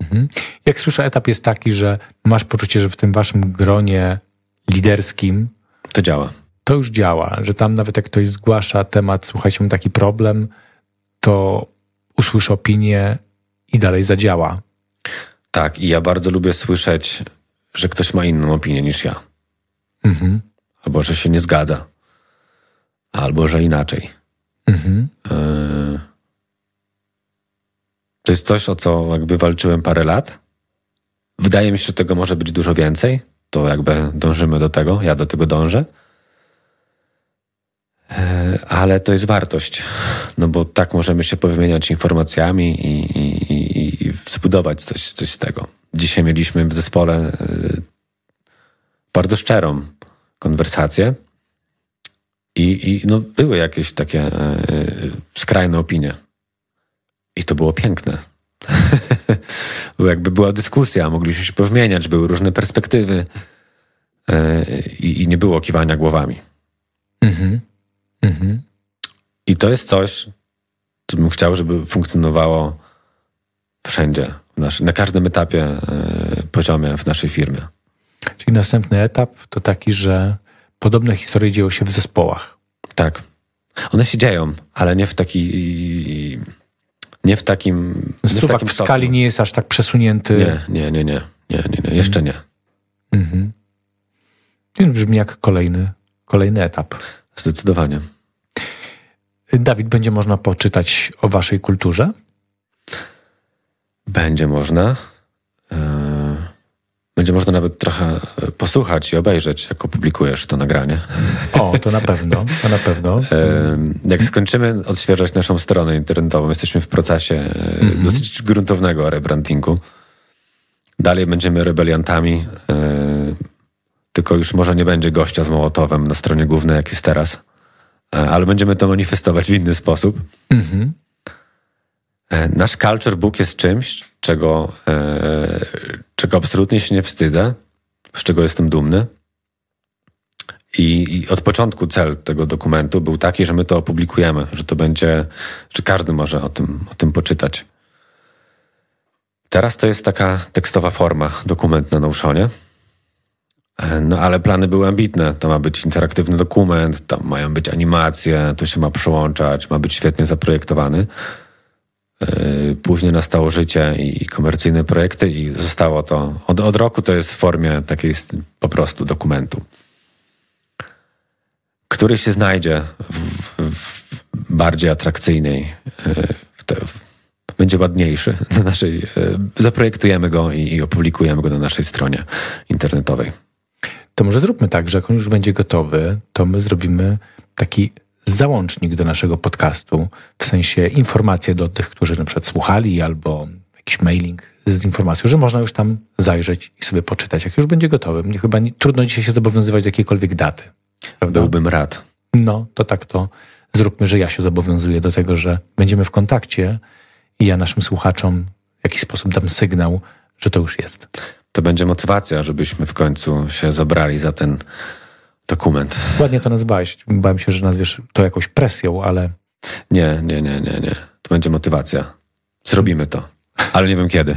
Mhm. Jak słyszę, etap jest taki, że masz poczucie, że w tym waszym gronie liderskim to działa. To już działa, że tam nawet jak ktoś zgłasza temat, słuchajcie, mam taki problem, to usłyszy opinię i dalej zadziała. Tak, i ja bardzo lubię słyszeć, że ktoś ma inną opinię niż ja. Mhm albo że się nie zgadza, albo że inaczej. Mhm. E, to jest coś, o co jakby walczyłem parę lat. Wydaje mi się, że tego może być dużo więcej. To jakby dążymy do tego, ja do tego dążę. E, ale to jest wartość, no bo tak możemy się powymieniać informacjami i, i, i zbudować coś, coś z tego. Dzisiaj mieliśmy w zespole e, bardzo szczerą konwersacje i, i no, były jakieś takie e, skrajne opinie. I to było piękne. Bo jakby była dyskusja, mogliśmy się powymieniać, były różne perspektywy e, i, nie było kiwania głowami. Mhm. Mhm. I to jest coś, co bym chciał, żeby funkcjonowało wszędzie, na każdym etapie, e, poziomie w naszej firmie. Czyli następny etap to taki, że podobne historie dzieją się w zespołach. Tak. One się dzieją, ale nie w taki. Nie w takim. Suwak w, w skali nie jest aż tak przesunięty. Nie, nie, nie, nie. nie, nie, nie. Jeszcze nie. Mhm. Brzmi jak kolejny, kolejny etap. Zdecydowanie. Dawid, będzie można poczytać o waszej kulturze? Będzie można. Będzie można nawet trochę e, posłuchać i obejrzeć, jak opublikujesz to nagranie. O, to na pewno, to na pewno. Jak skończymy odświeżać naszą stronę internetową, jesteśmy w procesie mm -hmm. dosyć gruntownego rebrandingu. Dalej będziemy rebeliantami, e, tylko już może nie będzie gościa z Mołotowem na stronie głównej, jak jest teraz, ale będziemy to manifestować w inny sposób. -hmm. Nasz culture book jest czymś, czego, e, czego absolutnie się nie wstydzę, z czego jestem dumny. I, I, od początku cel tego dokumentu był taki, że my to opublikujemy, że to będzie, że każdy może o tym, o tym poczytać. Teraz to jest taka tekstowa forma, dokument na Notionie. E, no ale plany były ambitne. To ma być interaktywny dokument, tam mają być animacje, to się ma przełączać, ma być świetnie zaprojektowany. Y, później nastało życie i komercyjne projekty i zostało to, od, od roku to jest w formie takiej po prostu dokumentu, który się znajdzie w, w bardziej atrakcyjnej, y, w te, w, będzie ładniejszy na naszej, y, zaprojektujemy go i, i opublikujemy go na naszej stronie internetowej. To może zróbmy tak, że jak on już będzie gotowy, to my zrobimy taki załącznik do naszego podcastu, w sensie informacje do tych, którzy na przykład słuchali, albo jakiś mailing z informacją, że można już tam zajrzeć i sobie poczytać, jak już będzie gotowy. Mnie chyba nie, trudno dzisiaj się zobowiązywać do jakiejkolwiek daty. Prawda? Byłbym rad. No, to tak to zróbmy, że ja się zobowiązuję do tego, że będziemy w kontakcie i ja naszym słuchaczom w jakiś sposób dam sygnał, że to już jest. To będzie motywacja, żebyśmy w końcu się zabrali za ten dokument. Ładnie to nazwałeś. Bałem się, że nazwiesz to jakąś presją, ale Nie, nie, nie, nie, nie. To będzie motywacja. Zrobimy to. Ale nie wiem kiedy.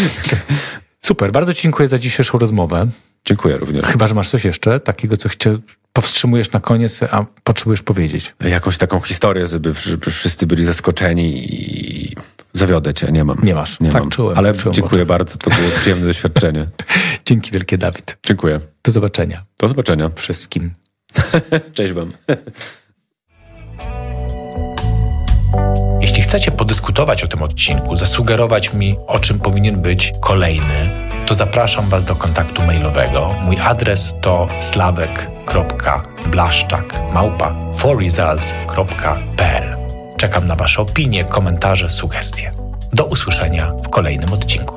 super. Bardzo Ci dziękuję za dzisiejszą rozmowę. Dziękuję również. Chyba, że masz coś jeszcze takiego, co chcie, powstrzymujesz na koniec, a potrzebujesz powiedzieć. Jakąś taką historię, żeby, żeby wszyscy byli zaskoczeni i zawiodę cię. Nie mam. Nie masz. Nie Tak mam. czułem, Ale czułem dziękuję w bardzo. To było przyjemne doświadczenie. Dzięki wielkie, Dawid. Dziękuję. Do zobaczenia Do zobaczenia. wszystkim. Cześć wam. Jeśli chcecie podyskutować o tym odcinku, zasugerować mi, o czym powinien być kolejny, to zapraszam Was do kontaktu mailowego. Mój adres to slawek.blaszczak małpa forresults.pl Czekam na Wasze opinie, komentarze, sugestie. Do usłyszenia w kolejnym odcinku.